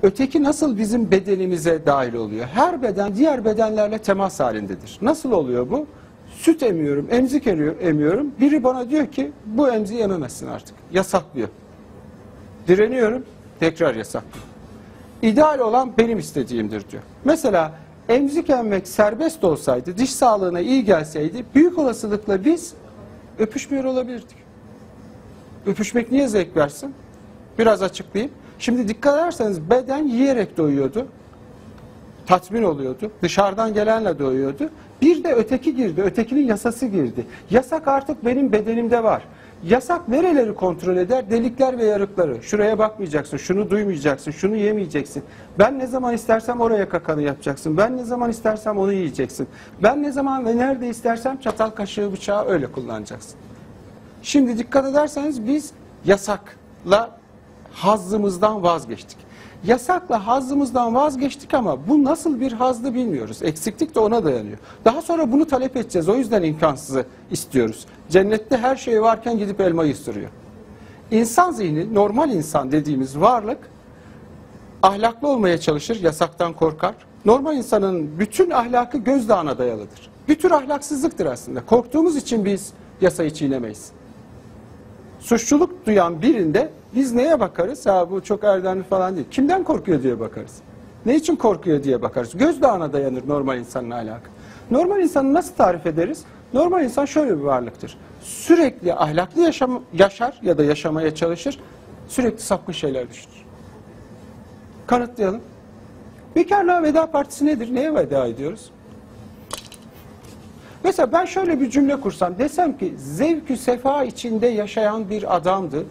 [SPEAKER 1] Öteki nasıl bizim bedenimize dahil oluyor? Her beden diğer bedenlerle temas halindedir. Nasıl oluyor bu? Süt emiyorum, emzik emiyor- emiyorum. Biri bana diyor ki bu emziği yememezsin artık. Yasaklıyor. Direniyorum, tekrar yasaklıyor. İdeal olan benim istediğimdir diyor. Mesela emzik emmek serbest olsaydı, diş sağlığına iyi gelseydi büyük olasılıkla biz öpüşmüyor olabilirdik. Öpüşmek niye zevk versin? Biraz açıklayayım. Şimdi dikkat ederseniz beden yiyerek doyuyordu. Tatmin oluyordu. Dışarıdan gelenle doyuyordu. Bir de öteki girdi. Ötekinin yasası girdi. Yasak artık benim bedenimde var. Yasak nereleri kontrol eder? Delikler ve yarıkları. Şuraya bakmayacaksın, şunu duymayacaksın, şunu yemeyeceksin. Ben ne zaman istersem oraya kakanı yapacaksın. Ben ne zaman istersem onu yiyeceksin. Ben ne zaman ve nerede istersem çatal kaşığı bıçağı öyle kullanacaksın. Şimdi dikkat ederseniz biz yasakla hazzımızdan vazgeçtik. Yasakla hazzımızdan vazgeçtik ama bu nasıl bir hazdı bilmiyoruz. Eksiklik de ona dayanıyor. Daha sonra bunu talep edeceğiz. O yüzden imkansızı istiyoruz. Cennette her şey varken gidip elmayı ısırıyor. İnsan zihni, normal insan dediğimiz varlık ahlaklı olmaya çalışır, yasaktan korkar. Normal insanın bütün ahlakı gözdağına dayalıdır. Bir tür ahlaksızlıktır aslında. Korktuğumuz için biz yasayı çiğnemeyiz. Suçluluk duyan birinde biz neye bakarız? Ha bu çok erdemli falan değil. Kimden korkuyor diye bakarız. Ne için korkuyor diye bakarız. Gözdağına dayanır normal insanın ahlakı. Normal insanı nasıl tarif ederiz? Normal insan şöyle bir varlıktır. Sürekli ahlaklı yaşam, yaşar ya da yaşamaya çalışır. Sürekli sapkın şeyler düşünür. Kanıtlayalım. Bekarlığa veda partisi nedir? Neye veda ediyoruz? Mesela ben şöyle bir cümle kursam desem ki zevkü sefa içinde yaşayan bir adamdı.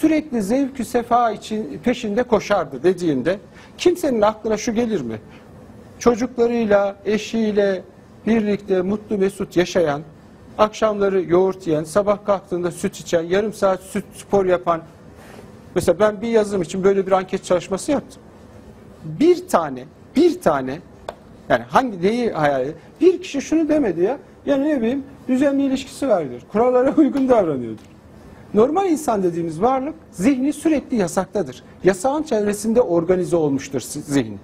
[SPEAKER 1] Sürekli zevkü sefa için peşinde koşardı dediğimde kimsenin aklına şu gelir mi? Çocuklarıyla, eşiyle birlikte mutlu mesut yaşayan, akşamları yoğurt yiyen, sabah kalktığında süt içen, yarım saat süt spor yapan. Mesela ben bir yazım için böyle bir anket çalışması yaptım. Bir tane, bir tane yani hangi neyi hayal ediyor? Bir kişi şunu demedi ya. Yani ne bileyim düzenli ilişkisi vardır. Kurallara uygun davranıyordur. Normal insan dediğimiz varlık zihni sürekli yasaktadır. Yasağın çevresinde organize olmuştur zihni.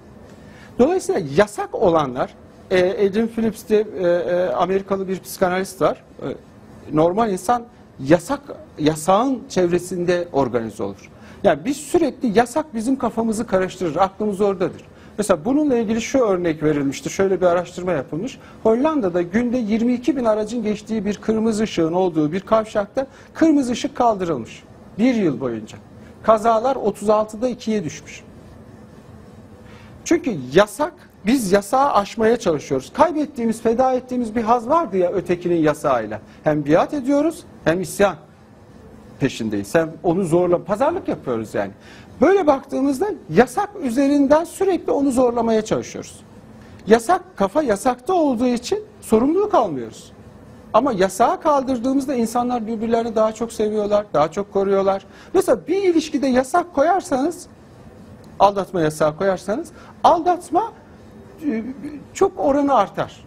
[SPEAKER 1] Dolayısıyla yasak olanlar, e, Adrian Phillips diye e, e, Amerikalı bir psikanalist var. E, normal insan yasak yasağın çevresinde organize olur. Yani biz sürekli yasak bizim kafamızı karıştırır, aklımız oradadır. Mesela bununla ilgili şu örnek verilmiştir. Şöyle bir araştırma yapılmış. Hollanda'da günde 22 bin aracın geçtiği bir kırmızı ışığın olduğu bir kavşakta kırmızı ışık kaldırılmış. Bir yıl boyunca. Kazalar 36'da 2'ye düşmüş. Çünkü yasak, biz yasağı aşmaya çalışıyoruz. Kaybettiğimiz, feda ettiğimiz bir haz vardı ya ötekinin yasağıyla. Hem biat ediyoruz hem isyan peşindeyiz. Hem onu zorla, pazarlık yapıyoruz yani. Böyle baktığımızda yasak üzerinden sürekli onu zorlamaya çalışıyoruz. Yasak, kafa yasakta olduğu için sorumluluk almıyoruz. Ama yasağı kaldırdığımızda insanlar birbirlerini daha çok seviyorlar, daha çok koruyorlar. Mesela bir ilişkide yasak koyarsanız aldatma yasağı koyarsanız aldatma e, çok oranı artar.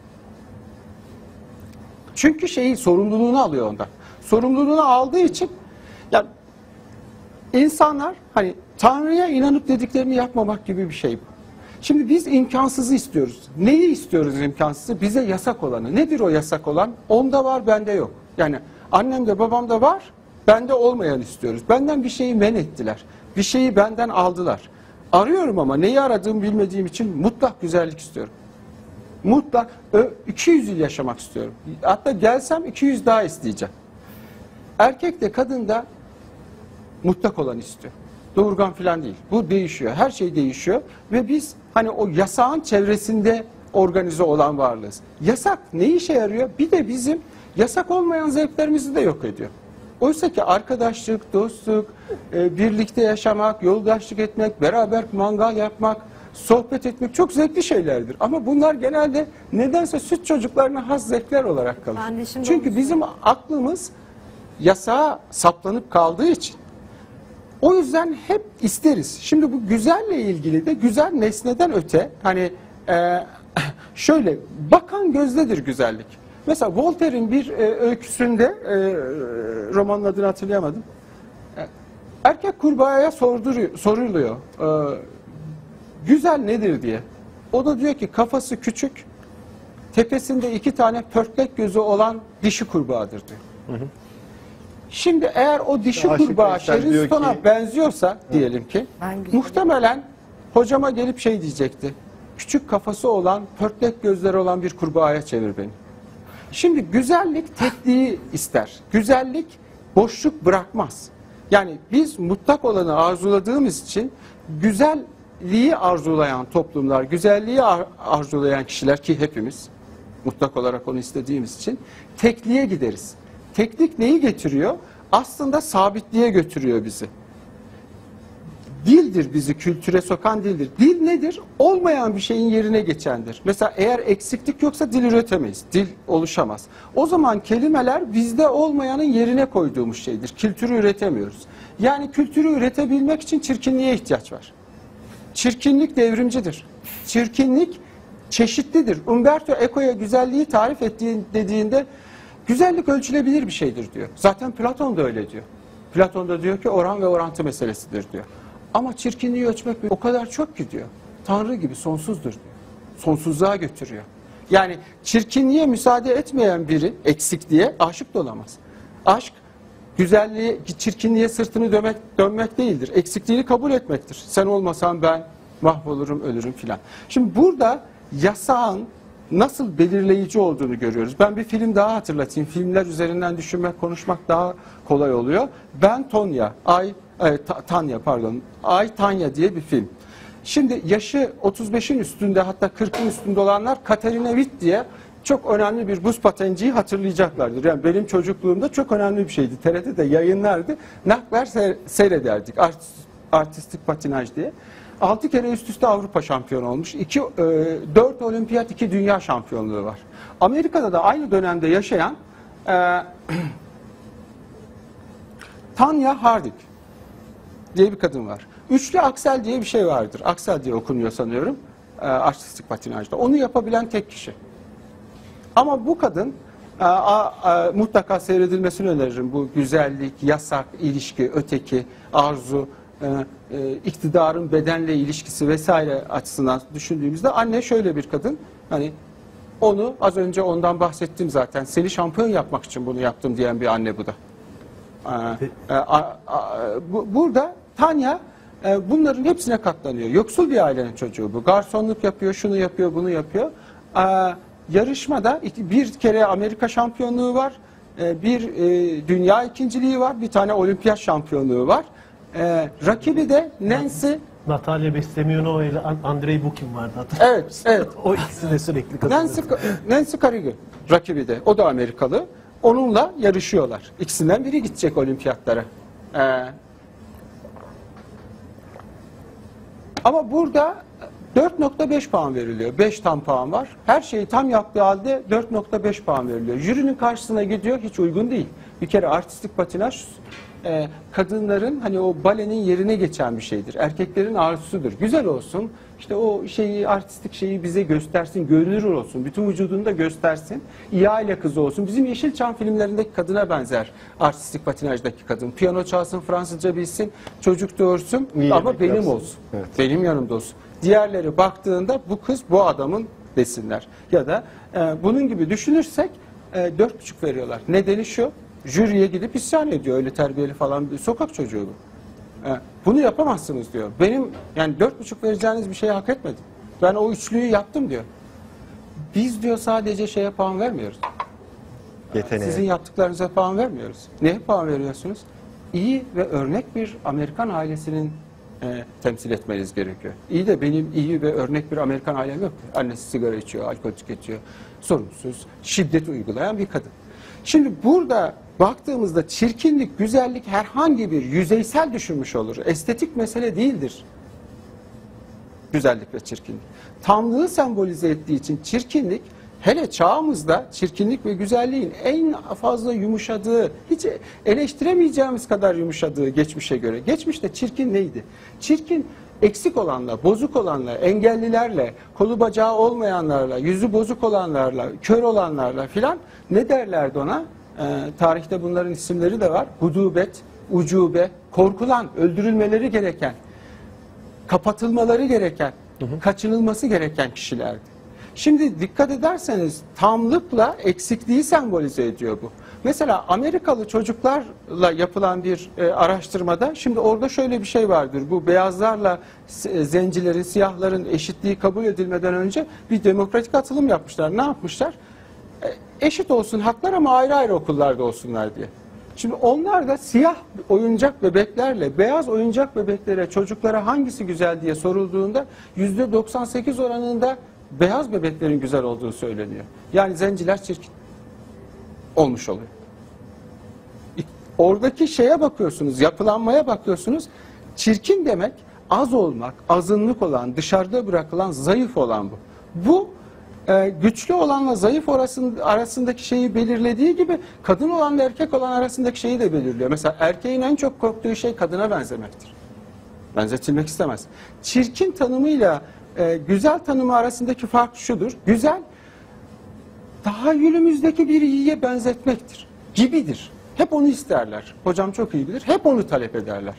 [SPEAKER 1] Çünkü şeyi sorumluluğunu alıyor ondan. Sorumluluğunu aldığı için insanlar hani Tanrı'ya inanıp dediklerini yapmamak gibi bir şey bu. Şimdi biz imkansızı istiyoruz. Neyi istiyoruz imkansızı? Bize yasak olanı. Nedir o yasak olan? Onda var, bende yok. Yani annemde babamda var, bende olmayan istiyoruz. Benden bir şeyi men ettiler. Bir şeyi benden aldılar. Arıyorum ama neyi aradığımı bilmediğim için mutlak güzellik istiyorum. Mutlak ö- 200 yıl yaşamak istiyorum. Hatta gelsem 200 daha isteyeceğim. Erkek de kadın da mutlak olan istiyor. Doğurgan falan değil. Bu değişiyor. Her şey değişiyor ve biz hani o yasağın çevresinde organize olan varlığız. Yasak ne işe yarıyor? Bir de bizim yasak olmayan zevklerimizi de yok ediyor. Oysa ki arkadaşlık, dostluk, e, birlikte yaşamak, yoldaşlık etmek, beraber mangal yapmak, sohbet etmek çok zevkli şeylerdir. Ama bunlar genelde nedense süt çocuklarına has zevkler olarak kalır. Çünkü bizim aklımız yasağa saplanıp kaldığı için o yüzden hep isteriz. Şimdi bu güzelle ilgili de güzel nesneden öte hani e, <laughs> şöyle bakan gözdedir güzellik. Mesela Voltaire'in bir e, öyküsünde, e, romanın adını hatırlayamadım. E, erkek kurbağaya soruluyor. e, güzel nedir diye. O da diyor ki kafası küçük, tepesinde iki tane pörtlek gözü olan dişi kurbağadır diyor. Şimdi eğer o dişi
[SPEAKER 2] Aşık
[SPEAKER 1] kurbağa
[SPEAKER 2] Veysel diyor ki-
[SPEAKER 1] benziyorsa diyelim ki
[SPEAKER 4] Ben güzelim.
[SPEAKER 1] muhtemelen hocama gelip şey diyecekti. Küçük kafası olan, pörtlek gözleri olan bir kurbağaya çevir beni. Şimdi güzellik tekliği ister. Güzellik boşluk bırakmaz. Yani biz mutlak olanı arzuladığımız için güzelliği arzulayan toplumlar, güzelliği ar- arzulayan kişiler ki hepimiz mutlak olarak onu istediğimiz için tekliğe gideriz. Teklik neyi getiriyor? Aslında sabitliğe götürüyor bizi. Dildir bizi kültüre sokan dildir. Dil nedir? Olmayan bir şeyin yerine geçendir. Mesela eğer eksiklik yoksa dil üretemeyiz. Dil oluşamaz. O zaman kelimeler bizde olmayanın yerine koyduğumuz şeydir. Kültürü üretemiyoruz. Yani kültürü üretebilmek için çirkinliğe ihtiyaç var. Çirkinlik devrimcidir. Çirkinlik çeşitlidir. Umberto Eco'ya güzelliği tarif ettiği dediğinde güzellik ölçülebilir bir şeydir diyor. Zaten Platon da öyle diyor. Platon da diyor ki oran ve orantı meselesidir diyor. Ama çirkinliği ölçmek o kadar çok ki diyor. Tanrı gibi sonsuzdur diyor. Sonsuzluğa götürüyor. Yani çirkinliğe müsaade etmeyen biri eksikliğe aşık da olamaz. Aşk güzelliğe, çirkinliğe sırtını dönmek, dönmek değildir. Eksikliğini kabul etmektir. Sen olmasan ben mahvolurum, ölürüm filan. Şimdi burada yasağın nasıl belirleyici olduğunu görüyoruz. Ben bir film daha hatırlatayım. Filmler üzerinden düşünmek, konuşmak daha kolay oluyor. Ben Tonya, Ay, e, Ta- Tanya pardon, Ay Tanya diye bir film. Şimdi yaşı 35'in üstünde hatta 40'ın üstünde olanlar Katerina Witt diye çok önemli bir buz patenciyi hatırlayacaklardır. Yani benim çocukluğumda çok önemli bir şeydi. TRT'de yayınlardı. Nakler se- seyrederdik. Art- artistik patinaj diye. 6 kere üst üste Avrupa şampiyonu olmuş. 2 4 olimpiyat, 2 dünya şampiyonluğu var. Amerika'da da aynı dönemde yaşayan e, <clears throat> Tanya Harding diye bir kadın var. Üçlü aksel diye bir şey vardır. Aksel diye okunuyor sanıyorum. E, artistik patinajda. Onu yapabilen tek kişi. Ama bu kadın e, a, a, mutlaka seyredilmesini öneririm. Bu güzellik, yasak, ilişki, öteki, arzu, e, e, iktidarın bedenle ilişkisi vesaire açısından düşündüğümüzde anne şöyle bir kadın. Hani onu az önce ondan bahsettim zaten. Seni şampiyon yapmak için bunu yaptım diyen bir anne bu da. E, a- a- bu- burada Tanya e, bunların hepsine katlanıyor. Yoksul bir ailenin çocuğu bu. Garsonluk yapıyor, şunu yapıyor, bunu yapıyor. Ee, yarışmada iki- bir kere Amerika şampiyonluğu var, e, bir e, dünya ikinciliği var, bir tane olimpiyat şampiyonluğu var. Ee, rakibi de Nancy.
[SPEAKER 5] Natalya Bestemyonova ile An- Andrei Bukin vardı
[SPEAKER 1] Evet, evet. <laughs>
[SPEAKER 5] o ikisi de sürekli kazanıyor.
[SPEAKER 1] Nancy, Nancy Kerrigan rakibi de. O da Amerikalı. Onunla yarışıyorlar. İkisinden biri gidecek olimpiyatlara. Ee, ama burada 4.5 puan veriliyor. 5 tam puan var. Her şeyi tam yaptığı halde 4.5 puan veriliyor. Jürinin karşısına gidiyor hiç uygun değil. Bir kere artistik patinaj e, kadınların hani o balenin yerine geçen bir şeydir. Erkeklerin arzusudur. Güzel olsun. İşte o şeyi artistik şeyi bize göstersin, görünür olsun. Bütün vücudunu da göstersin. İyi aile kızı olsun. Bizim Yeşilçam filmlerindeki kadına benzer artistik patinajdaki kadın. Piyano çalsın, Fransızca bilsin, çocuk doğursun
[SPEAKER 2] İyi
[SPEAKER 1] ama benim
[SPEAKER 2] yapsın.
[SPEAKER 1] olsun.
[SPEAKER 2] Evet.
[SPEAKER 1] Benim yanımda olsun. Diğerleri baktığında bu kız bu adamın desinler. Ya da e, bunun gibi düşünürsek e, dört buçuk veriyorlar. Nedeni şu, jüriye gidip isyan ediyor. Öyle terbiyeli falan bir sokak çocuğu bu. E, bunu yapamazsınız diyor. Benim yani dört buçuk vereceğiniz bir şeyi hak etmedim. Ben o üçlüyü yaptım diyor. Biz diyor sadece şeye puan vermiyoruz.
[SPEAKER 2] Yeteneğe.
[SPEAKER 1] Sizin yaptıklarınıza puan vermiyoruz. Neye puan veriyorsunuz? İyi ve örnek bir Amerikan ailesinin e, temsil etmeniz gerekiyor. İyi de benim iyi ve örnek bir Amerikan ailem yok. Annesi sigara içiyor, alkol tüketiyor, sorumsuz, şiddet uygulayan bir kadın. Şimdi burada baktığımızda çirkinlik, güzellik herhangi bir yüzeysel düşünmüş olur. Estetik mesele değildir güzellik ve çirkinlik. Tamlığı sembolize ettiği için çirkinlik hele çağımızda çirkinlik ve güzelliğin en fazla yumuşadığı, hiç eleştiremeyeceğimiz kadar yumuşadığı geçmişe göre. Geçmişte çirkin neydi? Çirkin eksik olanla, bozuk olanla, engellilerle, kolu bacağı olmayanlarla, yüzü bozuk olanlarla, kör olanlarla filan ne derlerdi ona? Ee, tarihte bunların isimleri de var. Hudubet, ucube, korkulan, öldürülmeleri gereken, kapatılmaları gereken, kaçınılması gereken kişilerdi. Şimdi dikkat ederseniz tamlıkla eksikliği sembolize ediyor bu. Mesela Amerikalı çocuklarla yapılan bir e, araştırmada şimdi orada şöyle bir şey vardır. Bu beyazlarla e, zencilerin, siyahların eşitliği kabul edilmeden önce bir demokratik atılım yapmışlar. Ne yapmışlar? E, eşit olsun haklar ama ayrı ayrı okullarda olsunlar diye. Şimdi onlar da siyah oyuncak bebeklerle beyaz oyuncak bebeklere çocuklara hangisi güzel diye sorulduğunda yüzde 98 oranında beyaz bebeklerin güzel olduğu söyleniyor. Yani zenciler çirkin olmuş oluyor. Oradaki şeye bakıyorsunuz, yapılanmaya bakıyorsunuz. Çirkin demek az olmak, azınlık olan, dışarıda bırakılan, zayıf olan bu. Bu e, güçlü olanla zayıf arasında, arasındaki şeyi belirlediği gibi kadın olanla erkek olan arasındaki şeyi de belirliyor. Mesela erkeğin en çok korktuğu şey kadına benzemektir. Benzetilmek istemez. Çirkin tanımıyla e, güzel tanımı arasındaki fark şudur. Güzel tahayyülümüzdeki bir iyiye benzetmektir. Gibidir. Hep onu isterler. Hocam çok iyi bilir. Hep onu talep ederler.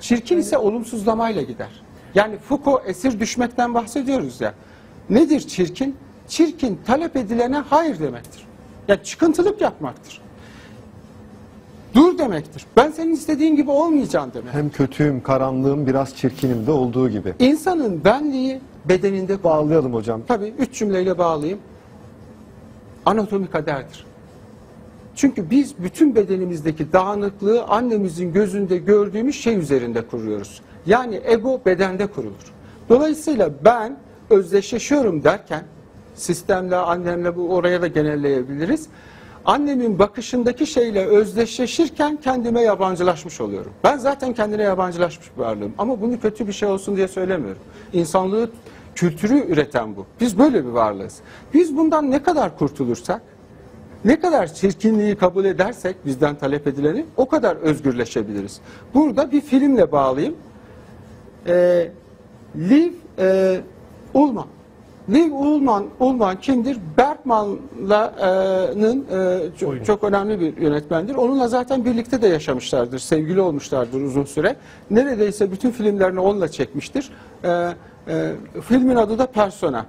[SPEAKER 1] Çirkin ise olumsuzlamayla gider. Yani Foucault esir düşmekten bahsediyoruz ya. Nedir çirkin? Çirkin talep edilene hayır demektir. Ya çıkıntılık yapmaktır. Dur demektir. Ben senin istediğin gibi olmayacağım demek.
[SPEAKER 2] Hem kötüyüm, karanlığım, biraz çirkinim de olduğu gibi.
[SPEAKER 1] İnsanın benliği bedeninde
[SPEAKER 2] Bağlayalım hocam.
[SPEAKER 1] Tabii üç cümleyle bağlayayım. Anatomi kaderdir. Çünkü biz bütün bedenimizdeki dağınıklığı annemizin gözünde gördüğümüz şey üzerinde kuruyoruz. Yani ego bedende kurulur. Dolayısıyla ben özdeşleşiyorum derken sistemle, annemle bu oraya da genelleyebiliriz. Annemin bakışındaki şeyle özdeşleşirken kendime yabancılaşmış oluyorum. Ben zaten kendine yabancılaşmış bir varlığım. Ama bunu kötü bir şey olsun diye söylemiyorum. İnsanlığı kültürü üreten bu. Biz böyle bir varlığız. Biz bundan ne kadar kurtulursak, ne kadar çirkinliği kabul edersek bizden talep edileni o kadar özgürleşebiliriz. Burada bir filmle bağlayayım. Ee, Liv e, Ullman. Liv Ullman, Ullman kimdir? Bergman'la'nın e, çok, çok önemli bir yönetmendir. Onunla zaten birlikte de yaşamışlardır, sevgili olmuşlardır uzun süre. Neredeyse bütün filmlerini onunla çekmiştir. E, e, filmin adı da Persona.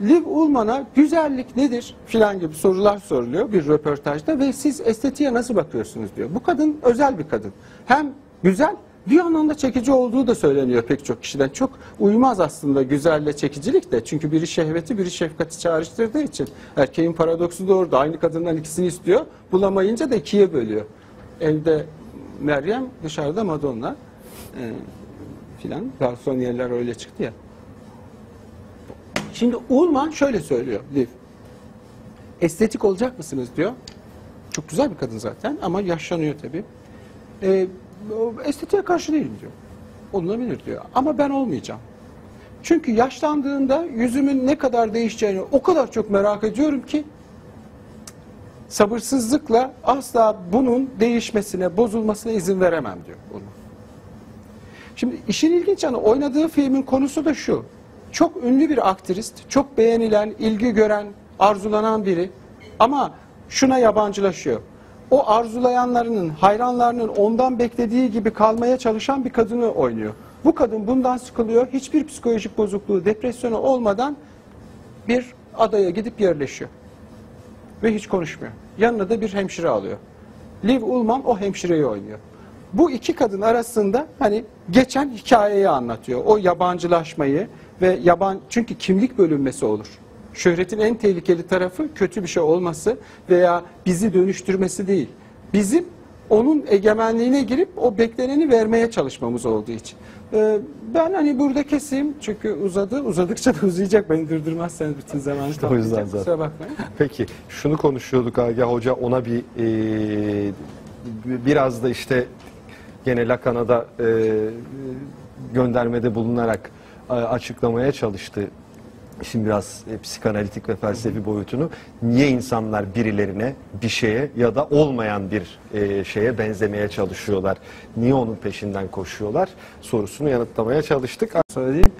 [SPEAKER 1] Liv Ullman'a güzellik nedir filan gibi sorular soruluyor bir röportajda ve siz estetiğe nasıl bakıyorsunuz diyor. Bu kadın özel bir kadın. Hem güzel bir yandan da çekici olduğu da söyleniyor pek çok kişiden. Çok uymaz aslında güzelle çekicilik de. Çünkü biri şehveti biri şefkati çağrıştırdığı için. Erkeğin paradoksu da orada. Aynı kadından ikisini istiyor. Bulamayınca da ikiye bölüyor. Evde Meryem dışarıda Madonna e, filan. Garsoniyerler öyle çıktı ya. Şimdi Ullman şöyle söylüyor Liv. Estetik olacak mısınız diyor. Çok güzel bir kadın zaten ama yaşlanıyor tabii. Ee, estetiğe karşı değilim diyor. Olunabilir diyor. Ama ben olmayacağım. Çünkü yaşlandığında yüzümün ne kadar değişeceğini o kadar çok merak ediyorum ki sabırsızlıkla asla bunun değişmesine, bozulmasına izin veremem diyor Ullman. Şimdi işin ilginç yanı oynadığı filmin konusu da şu. Çok ünlü bir aktrist, çok beğenilen, ilgi gören, arzulanan biri ama şuna yabancılaşıyor. O arzulayanlarının, hayranlarının ondan beklediği gibi kalmaya çalışan bir kadını oynuyor. Bu kadın bundan sıkılıyor, hiçbir psikolojik bozukluğu, depresyonu olmadan bir adaya gidip yerleşiyor. Ve hiç konuşmuyor. Yanına da bir hemşire alıyor. Liv Ullman o hemşireyi oynuyor. Bu iki kadın arasında hani geçen hikayeyi anlatıyor. O yabancılaşmayı ve yaban çünkü kimlik bölünmesi olur. Şöhretin en tehlikeli tarafı kötü bir şey olması veya bizi dönüştürmesi değil. Bizim onun egemenliğine girip o bekleneni vermeye çalışmamız olduğu için. Ee, ben hani burada keseyim çünkü uzadı. Uzadıkça da uzayacak. Beni durdurmazsanız bütün zamanı
[SPEAKER 2] İşte o yüzden zaten.
[SPEAKER 1] Kusura bakmayın.
[SPEAKER 2] Peki şunu konuşuyorduk Agah Hoca ona bir e, biraz da işte gene Lacan'a e, göndermede bulunarak e, açıklamaya çalıştı. Şimdi biraz e, psikanalitik ve felsefi boyutunu niye insanlar birilerine bir şeye ya da olmayan bir e, şeye benzemeye çalışıyorlar? Niye onun peşinden koşuyorlar? Sorusunu yanıtlamaya çalıştık.
[SPEAKER 1] söyleyeyim.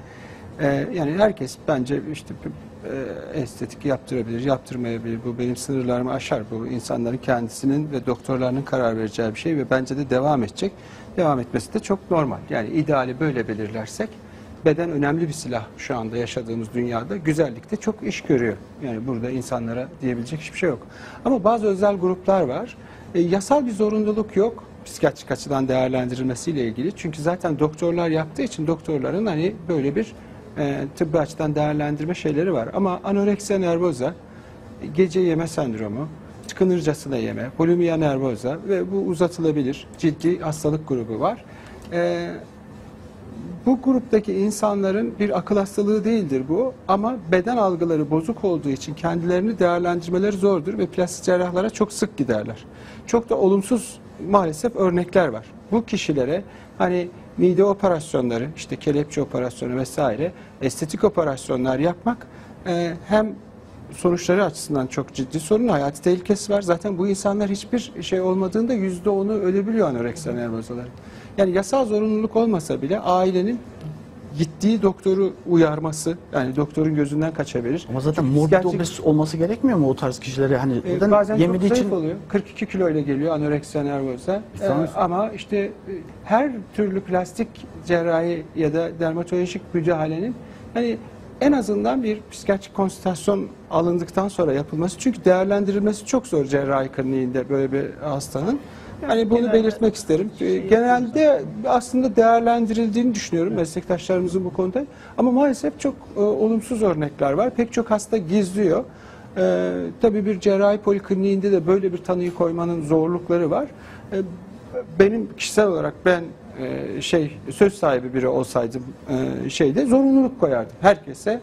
[SPEAKER 1] Ee, yani herkes bence işte e, estetik yaptırabilir, yaptırmayabilir. Bu benim sınırlarımı aşar. Bu insanların kendisinin ve doktorlarının karar vereceği bir şey ve bence de devam edecek. Devam etmesi de çok normal. Yani ideali böyle belirlersek beden önemli bir silah şu anda yaşadığımız dünyada. Güzellikte çok iş görüyor. Yani burada insanlara diyebilecek hiçbir şey yok. Ama bazı özel gruplar var. E, yasal bir zorunluluk yok psikiyatrik açıdan değerlendirilmesiyle ilgili. Çünkü zaten doktorlar yaptığı için doktorların hani böyle bir e, tıbbi açıdan değerlendirme şeyleri var. Ama anoreksiya nervoza, gece yeme sendromu, tıkınırcasına yeme, bulimia nervoza ve bu uzatılabilir ciddi hastalık grubu var. E, bu gruptaki insanların bir akıl hastalığı değildir bu ama beden algıları bozuk olduğu için kendilerini değerlendirmeleri zordur ve plastik cerrahlara çok sık giderler. Çok da olumsuz maalesef örnekler var. Bu kişilere hani mide operasyonları, işte kelepçe operasyonu vesaire estetik operasyonlar yapmak e, hem sonuçları açısından çok ciddi sorun, hayati tehlikesi var. Zaten bu insanlar hiçbir şey olmadığında yüzde onu ölebiliyor anoreksiya nervozaları. Yani yasal zorunluluk olmasa bile ailenin gittiği doktoru uyarması, yani doktorun gözünden kaçabilir.
[SPEAKER 3] Ama zaten
[SPEAKER 1] Çünkü
[SPEAKER 3] morbid
[SPEAKER 1] gerçek-
[SPEAKER 3] obez olması gerekmiyor mu o tarz kişilere? Hani
[SPEAKER 1] e,
[SPEAKER 3] neden
[SPEAKER 1] bazen
[SPEAKER 3] yemediği
[SPEAKER 1] çok
[SPEAKER 3] için
[SPEAKER 1] oluyor. 42 kilo ile geliyor anoreksiya nervoza.
[SPEAKER 3] İşte
[SPEAKER 1] E,
[SPEAKER 3] onu-
[SPEAKER 1] ama işte e, her türlü plastik cerrahi ya da dermatolojik müdahalenin hani en azından bir psikiyatrik konsültasyon alındıktan sonra yapılması. Çünkü değerlendirilmesi çok zor cerrahi kliniğinde böyle bir hastanın. Yani bunu belirtmek isterim. E, Genelde aslında değerlendirildiğini düşünüyorum meslektaşlarımızın bu konuda. Ama maalesef çok e, olumsuz örnekler var. Pek çok hasta gizliyor. E, tabii bir cerrahi polikliniğinde de böyle bir tanıyı koymanın zorlukları var. E, benim kişisel olarak ben e, şey söz sahibi biri olsaydım e, şeyde zorunluluk koyardım. Herkese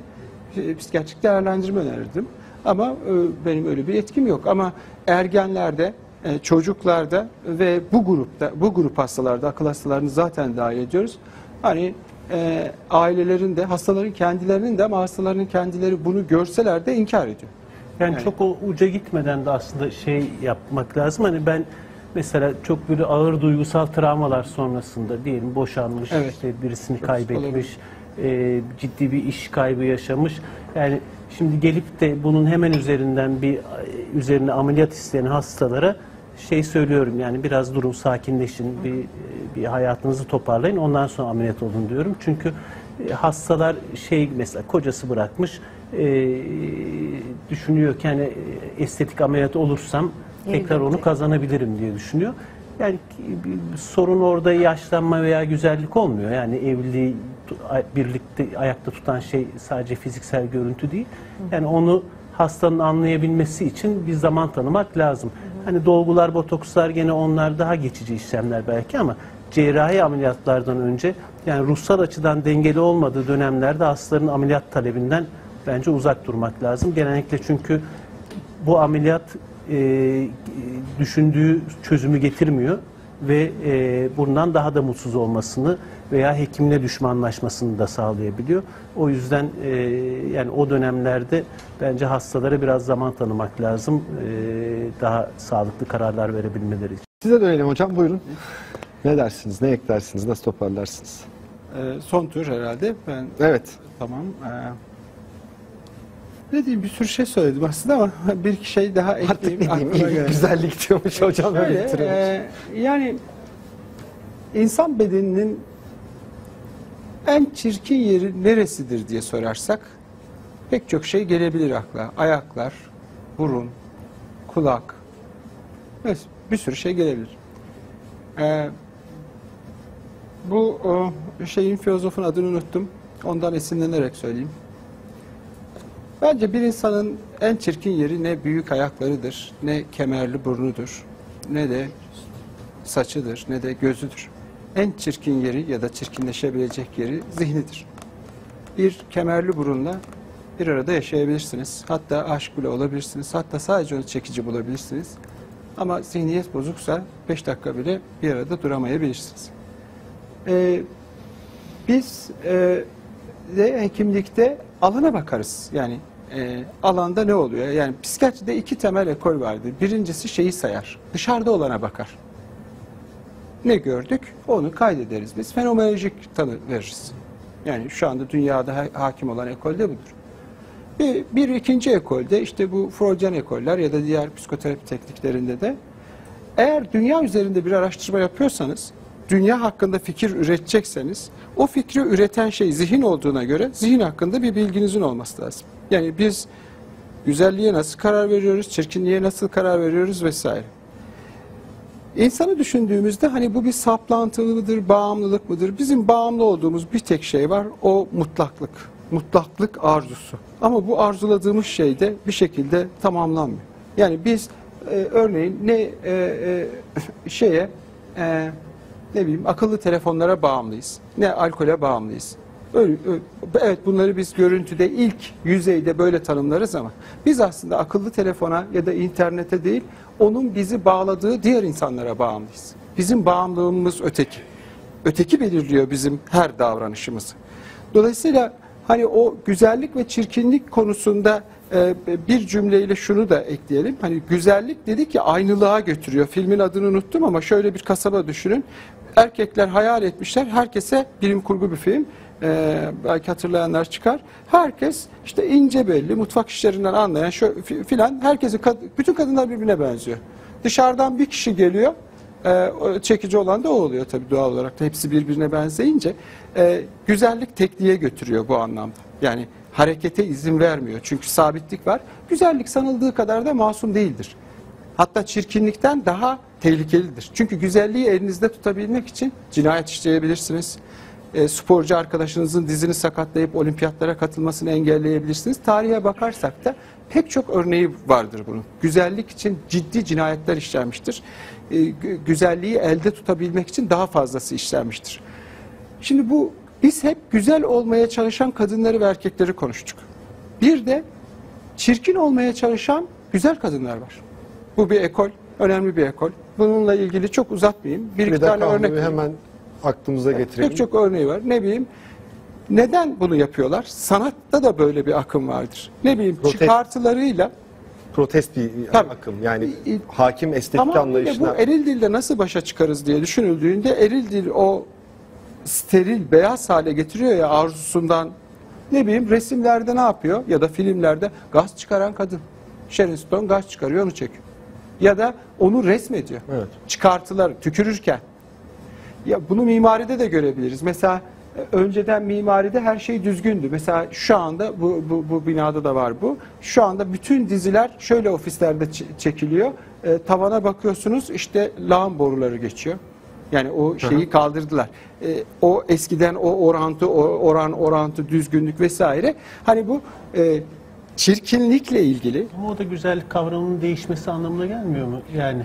[SPEAKER 1] e, psikiyatrik değerlendirme önerirdim. Ama e, benim öyle bir etkim yok. Ama ergenlerde, e, çocuklarda ve bu grupta, bu grup hastalarda, akıl hastalarını zaten dahil ediyoruz. Hani e, ailelerin de, hastaların kendilerinin de ama hastaların kendileri bunu görseler de inkar ediyor.
[SPEAKER 5] Yani,
[SPEAKER 1] Yani-
[SPEAKER 5] çok o uca gitmeden de aslında şey yapmak lazım. Hani ben mesela çok böyle ağır duygusal travmalar sonrasında diyelim boşanmış,
[SPEAKER 1] Evet.
[SPEAKER 5] işte birisini
[SPEAKER 1] Çok
[SPEAKER 5] kaybetmiş,
[SPEAKER 1] olabilir.
[SPEAKER 5] e, ciddi bir iş kaybı yaşamış. Yani şimdi gelip de bunun hemen üzerinden bir üzerine ameliyat isteyen hastalara şey söylüyorum yani biraz durun sakinleşin bir bir hayatınızı toparlayın ondan sonra ameliyat olun diyorum. Çünkü e, hastalar şey mesela kocası bırakmış e, düşünüyor ki hani e, estetik ameliyat olursam tekrar onu kazanabilirim diye düşünüyor. Yani sorun orada yaşlanma veya güzellik olmuyor. Yani evliliği birlikte ayakta tutan şey sadece fiziksel görüntü değil. Yani onu hastanın anlayabilmesi için bir zaman tanımak lazım. Hani dolgular, botokslar gene onlar daha geçici işlemler belki ama cerrahi ameliyatlardan önce yani ruhsal açıdan dengeli olmadığı dönemlerde hastaların ameliyat talebinden bence uzak durmak lazım. Genellikle çünkü bu ameliyat e, düşündüğü çözümü getirmiyor ve e, bundan daha da mutsuz olmasını veya hekimle düşmanlaşmasını da sağlayabiliyor. O yüzden e, yani o dönemlerde bence hastalara biraz zaman tanımak lazım e, daha sağlıklı kararlar verebilmeleri için.
[SPEAKER 2] Size dönelim hocam buyurun. Ne dersiniz, ne eklersiniz, nasıl toparlarsınız?
[SPEAKER 1] E, son tur herhalde. Ben
[SPEAKER 2] Evet.
[SPEAKER 1] Tamam. Ee, ne diyeyim bir sürü şey söyledim aslında ama <laughs> bir iki şey daha
[SPEAKER 2] Artık
[SPEAKER 1] ekleyeyim.
[SPEAKER 2] ne diyeyim,
[SPEAKER 1] aklıma
[SPEAKER 2] iyi
[SPEAKER 1] geldi.
[SPEAKER 2] güzellik diyormuş hocam öyle
[SPEAKER 1] Şöyle,
[SPEAKER 2] bitiriyormuş.
[SPEAKER 1] e, yani insan bedeninin en çirkin yeri neresidir diye sorarsak pek çok şey gelebilir akla. Ayaklar, burun, kulak, bir sürü şey gelebilir. Ee, bu o, şeyin filozofun adını unuttum. Ondan esinlenerek söyleyeyim. Bence bir insanın en çirkin yeri ne büyük ayaklarıdır, ne kemerli burnudur, ne de saçıdır, ne de gözüdür. En çirkin yeri ya da çirkinleşebilecek yeri zihnidir. Bir kemerli burunla bir arada yaşayabilirsiniz. Hatta aşk bile olabilirsiniz. Hatta sadece onu çekici bulabilirsiniz. Ama zihniyet bozuksa 5 dakika bile bir arada duramayabilirsiniz. Ee, biz e, de hekimlikte alana bakarız. Yani e, alanda ne oluyor? Yani psikiyatride iki temel ekol vardır. Birincisi şeyi sayar. Dışarıda olana bakar. Ne gördük? Onu kaydederiz biz. Fenomenolojik tanı veririz. Yani şu anda dünyada ha- hakim olan ekol de budur. Bir, bir ikinci ekolde işte bu Freudian ekoller ya da diğer psikoterapi tekniklerinde de eğer dünya üzerinde bir araştırma yapıyorsanız, dünya hakkında fikir üretecekseniz, o fikri üreten şey zihin olduğuna göre zihin hakkında bir bilginizin olması lazım. Yani biz güzelliğe nasıl karar veriyoruz, çirkinliğe nasıl karar veriyoruz vesaire. İnsanı düşündüğümüzde hani bu bir saplantılı mıdır, bağımlılık mıdır? Bizim bağımlı olduğumuz bir tek şey var, o mutlaklık. Mutlaklık arzusu. Ama bu arzuladığımız şey de bir şekilde tamamlanmıyor. Yani biz e, örneğin ne e, e, <laughs> şeye e, ne bileyim akıllı telefonlara bağımlıyız, ne alkole bağımlıyız. Öyle, ö- evet bunları biz görüntüde ilk yüzeyde böyle tanımlarız ama biz aslında akıllı telefona ya da internete değil onun bizi bağladığı diğer insanlara bağımlıyız. Bizim bağımlılığımız öteki. Öteki belirliyor bizim her davranışımızı. Dolayısıyla hani o güzellik ve çirkinlik konusunda e, bir cümleyle şunu da ekleyelim. Hani güzellik dedi ki aynılığa götürüyor. Filmin adını unuttum ama şöyle bir kasaba düşünün. Erkekler hayal etmişler. Herkese bilim kurgu bir film. E, belki hatırlayanlar çıkar. Herkes işte ince belli, mutfak işlerinden anlayan şu fi- filan. Herkesi bütün kadınlar birbirine benziyor. Dışarıdan bir kişi geliyor. O çekici olan da o oluyor tabii doğal olarak da hepsi birbirine benzeyince e, güzellik tekliğe götürüyor bu anlamda. Yani harekete izin vermiyor çünkü sabitlik var. Güzellik sanıldığı kadar da masum değildir. Hatta çirkinlikten daha tehlikelidir. Çünkü güzelliği elinizde tutabilmek için cinayet işleyebilirsiniz. E, sporcu arkadaşınızın dizini sakatlayıp olimpiyatlara katılmasını engelleyebilirsiniz. Tarihe bakarsak da pek çok örneği vardır bunun. Güzellik için ciddi cinayetler işlenmiştir. E, gü- güzelliği elde tutabilmek için daha fazlası işlenmiştir. Şimdi bu biz hep güzel olmaya çalışan kadınları ve erkekleri konuştuk. Bir de çirkin olmaya çalışan güzel kadınlar var. Bu bir ekol, önemli bir ekol. Bununla ilgili çok uzatmayayım. Bir iki
[SPEAKER 2] Frida
[SPEAKER 1] tane örnek
[SPEAKER 2] hemen aklımıza getirelim.
[SPEAKER 1] Pek çok örneği var. Ne bileyim neden bunu yapıyorlar? Sanatta da böyle bir akım vardır. Ne bileyim
[SPEAKER 2] Protest-
[SPEAKER 1] çıkartılarıyla
[SPEAKER 2] Protest bir
[SPEAKER 1] Tabii.
[SPEAKER 2] akım. Yani hakim estetik
[SPEAKER 1] Tamamıyla
[SPEAKER 2] anlayışına
[SPEAKER 1] bu eril dilde nasıl başa çıkarız diye düşünüldüğünde eril dil o steril beyaz hale getiriyor ya arzusundan ne bileyim resimlerde ne yapıyor ya da filmlerde gaz çıkaran kadın. Sharon Stone gaz çıkarıyor onu çekiyor. Ya da onu resmediyor.
[SPEAKER 2] Evet.
[SPEAKER 1] Çıkartılar tükürürken. Ya bunu mimaride de görebiliriz. Mesela e, önceden mimaride her şey düzgündü. Mesela şu anda bu, bu, bu binada da var bu. Şu anda bütün diziler şöyle ofislerde çekiliyor. E, tavana bakıyorsunuz işte lağım boruları geçiyor. Yani o şeyi kaldırdılar. E, o eskiden o orantı, o oran, orantı, düzgünlük vesaire. Hani bu e, çirkinlikle ilgili
[SPEAKER 5] Ama o da güzellik kavramının değişmesi anlamına gelmiyor mu? Yani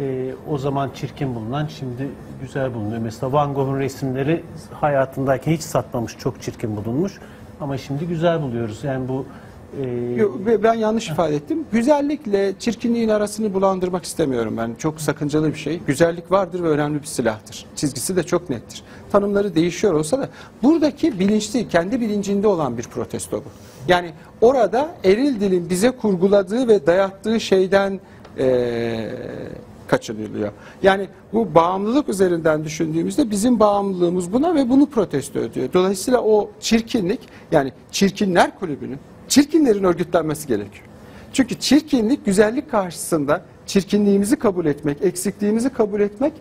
[SPEAKER 5] e, o zaman çirkin bulunan şimdi güzel bulunuyor. Mesela Van Gogh'un resimleri hayatındayken hiç satmamış, çok çirkin bulunmuş. Ama şimdi güzel buluyoruz. Yani bu e,
[SPEAKER 1] Ben yanlış ifade ettim. Güzellikle çirkinliğin arasını bulandırmak istemiyorum ben. Çok sakıncalı bir şey. Güzellik vardır ve önemli bir silahtır. Çizgisi de çok nettir. Tanımları değişiyor olsa da buradaki bilinçli, kendi bilincinde olan bir protesto bu. Yani orada eril dilin bize kurguladığı ve dayattığı şeyden eee kaçınılıyor. Yani bu bağımlılık üzerinden düşündüğümüzde bizim bağımlılığımız buna ve bunu protesto ediyor. Dolayısıyla o çirkinlik yani çirkinler kulübünün çirkinlerin örgütlenmesi gerekiyor. Çünkü çirkinlik güzellik karşısında çirkinliğimizi kabul etmek, eksikliğimizi kabul etmek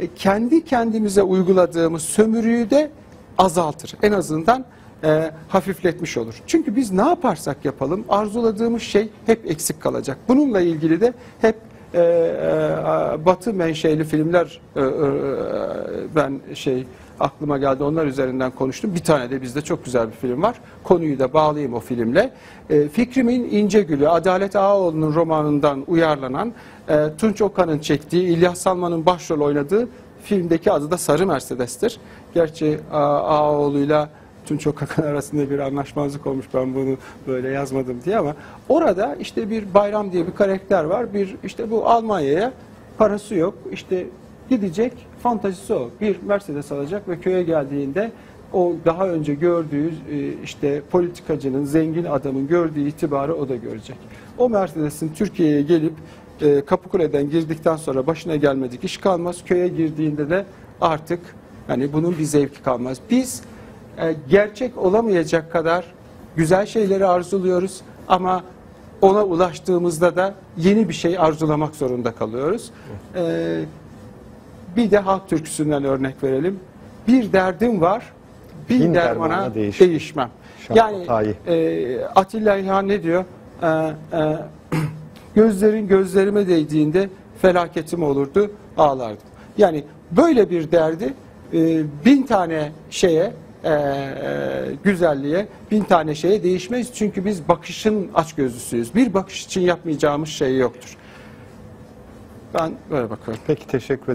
[SPEAKER 1] e, kendi kendimize uyguladığımız sömürüyü de azaltır. En azından e, hafifletmiş olur. Çünkü biz ne yaparsak yapalım arzuladığımız şey hep eksik kalacak. Bununla ilgili de hep e, e, Batı menşeli filmler e, e, ben şey aklıma geldi onlar üzerinden konuştum. Bir tane de bizde çok güzel bir film var. Konuyu da bağlayayım o filmle. E, Fikrimin İnce Gülü, Adalet Ağaoğlu'nun romanından uyarlanan e, Tunç Okan'ın çektiği, İlyas Salman'ın başrol oynadığı filmdeki adı da Sarı Mercedes'tir. Gerçi Ağaoğlu'yla Tunç Okan arasında bir anlaşmazlık olmuş ben bunu böyle yazmadım diye ama orada işte bir Bayram diye bir karakter var. Bir işte bu Almanya'ya parası yok. işte gidecek fantazisi o. Bir Mercedes alacak ve köye geldiğinde o daha önce gördüğü e, işte politikacının, zengin adamın gördüğü itibarı o da görecek. O Mercedes'in Türkiye'ye gelip e, Kapıkule'den girdikten sonra başına gelmedik iş kalmaz. Köye girdiğinde de artık hani bunun bir zevki kalmaz. Biz gerçek olamayacak kadar güzel şeyleri arzuluyoruz ama ona ulaştığımızda da yeni bir şey arzulamak zorunda kalıyoruz. E, bir de halk türküsünden örnek verelim. Bir derdim var, bin,
[SPEAKER 2] Bin
[SPEAKER 1] dermana,
[SPEAKER 2] dermana değişmem.
[SPEAKER 1] değişmem.
[SPEAKER 2] Şah
[SPEAKER 1] Yani e, Atilla İlhan ne diyor? E, e, <clears throat> gözlerin gözlerime değdiğinde felaketim olurdu, ağlardım. Yani böyle bir derdi e, bin tane şeye, e, e, güzelliğe, bin tane şeye değişmez. Çünkü biz bakışın açgözlüsüyüz. Bir bakış için yapmayacağımız şey yoktur. Ben böyle bakıyorum.
[SPEAKER 2] Peki teşekkür ederim.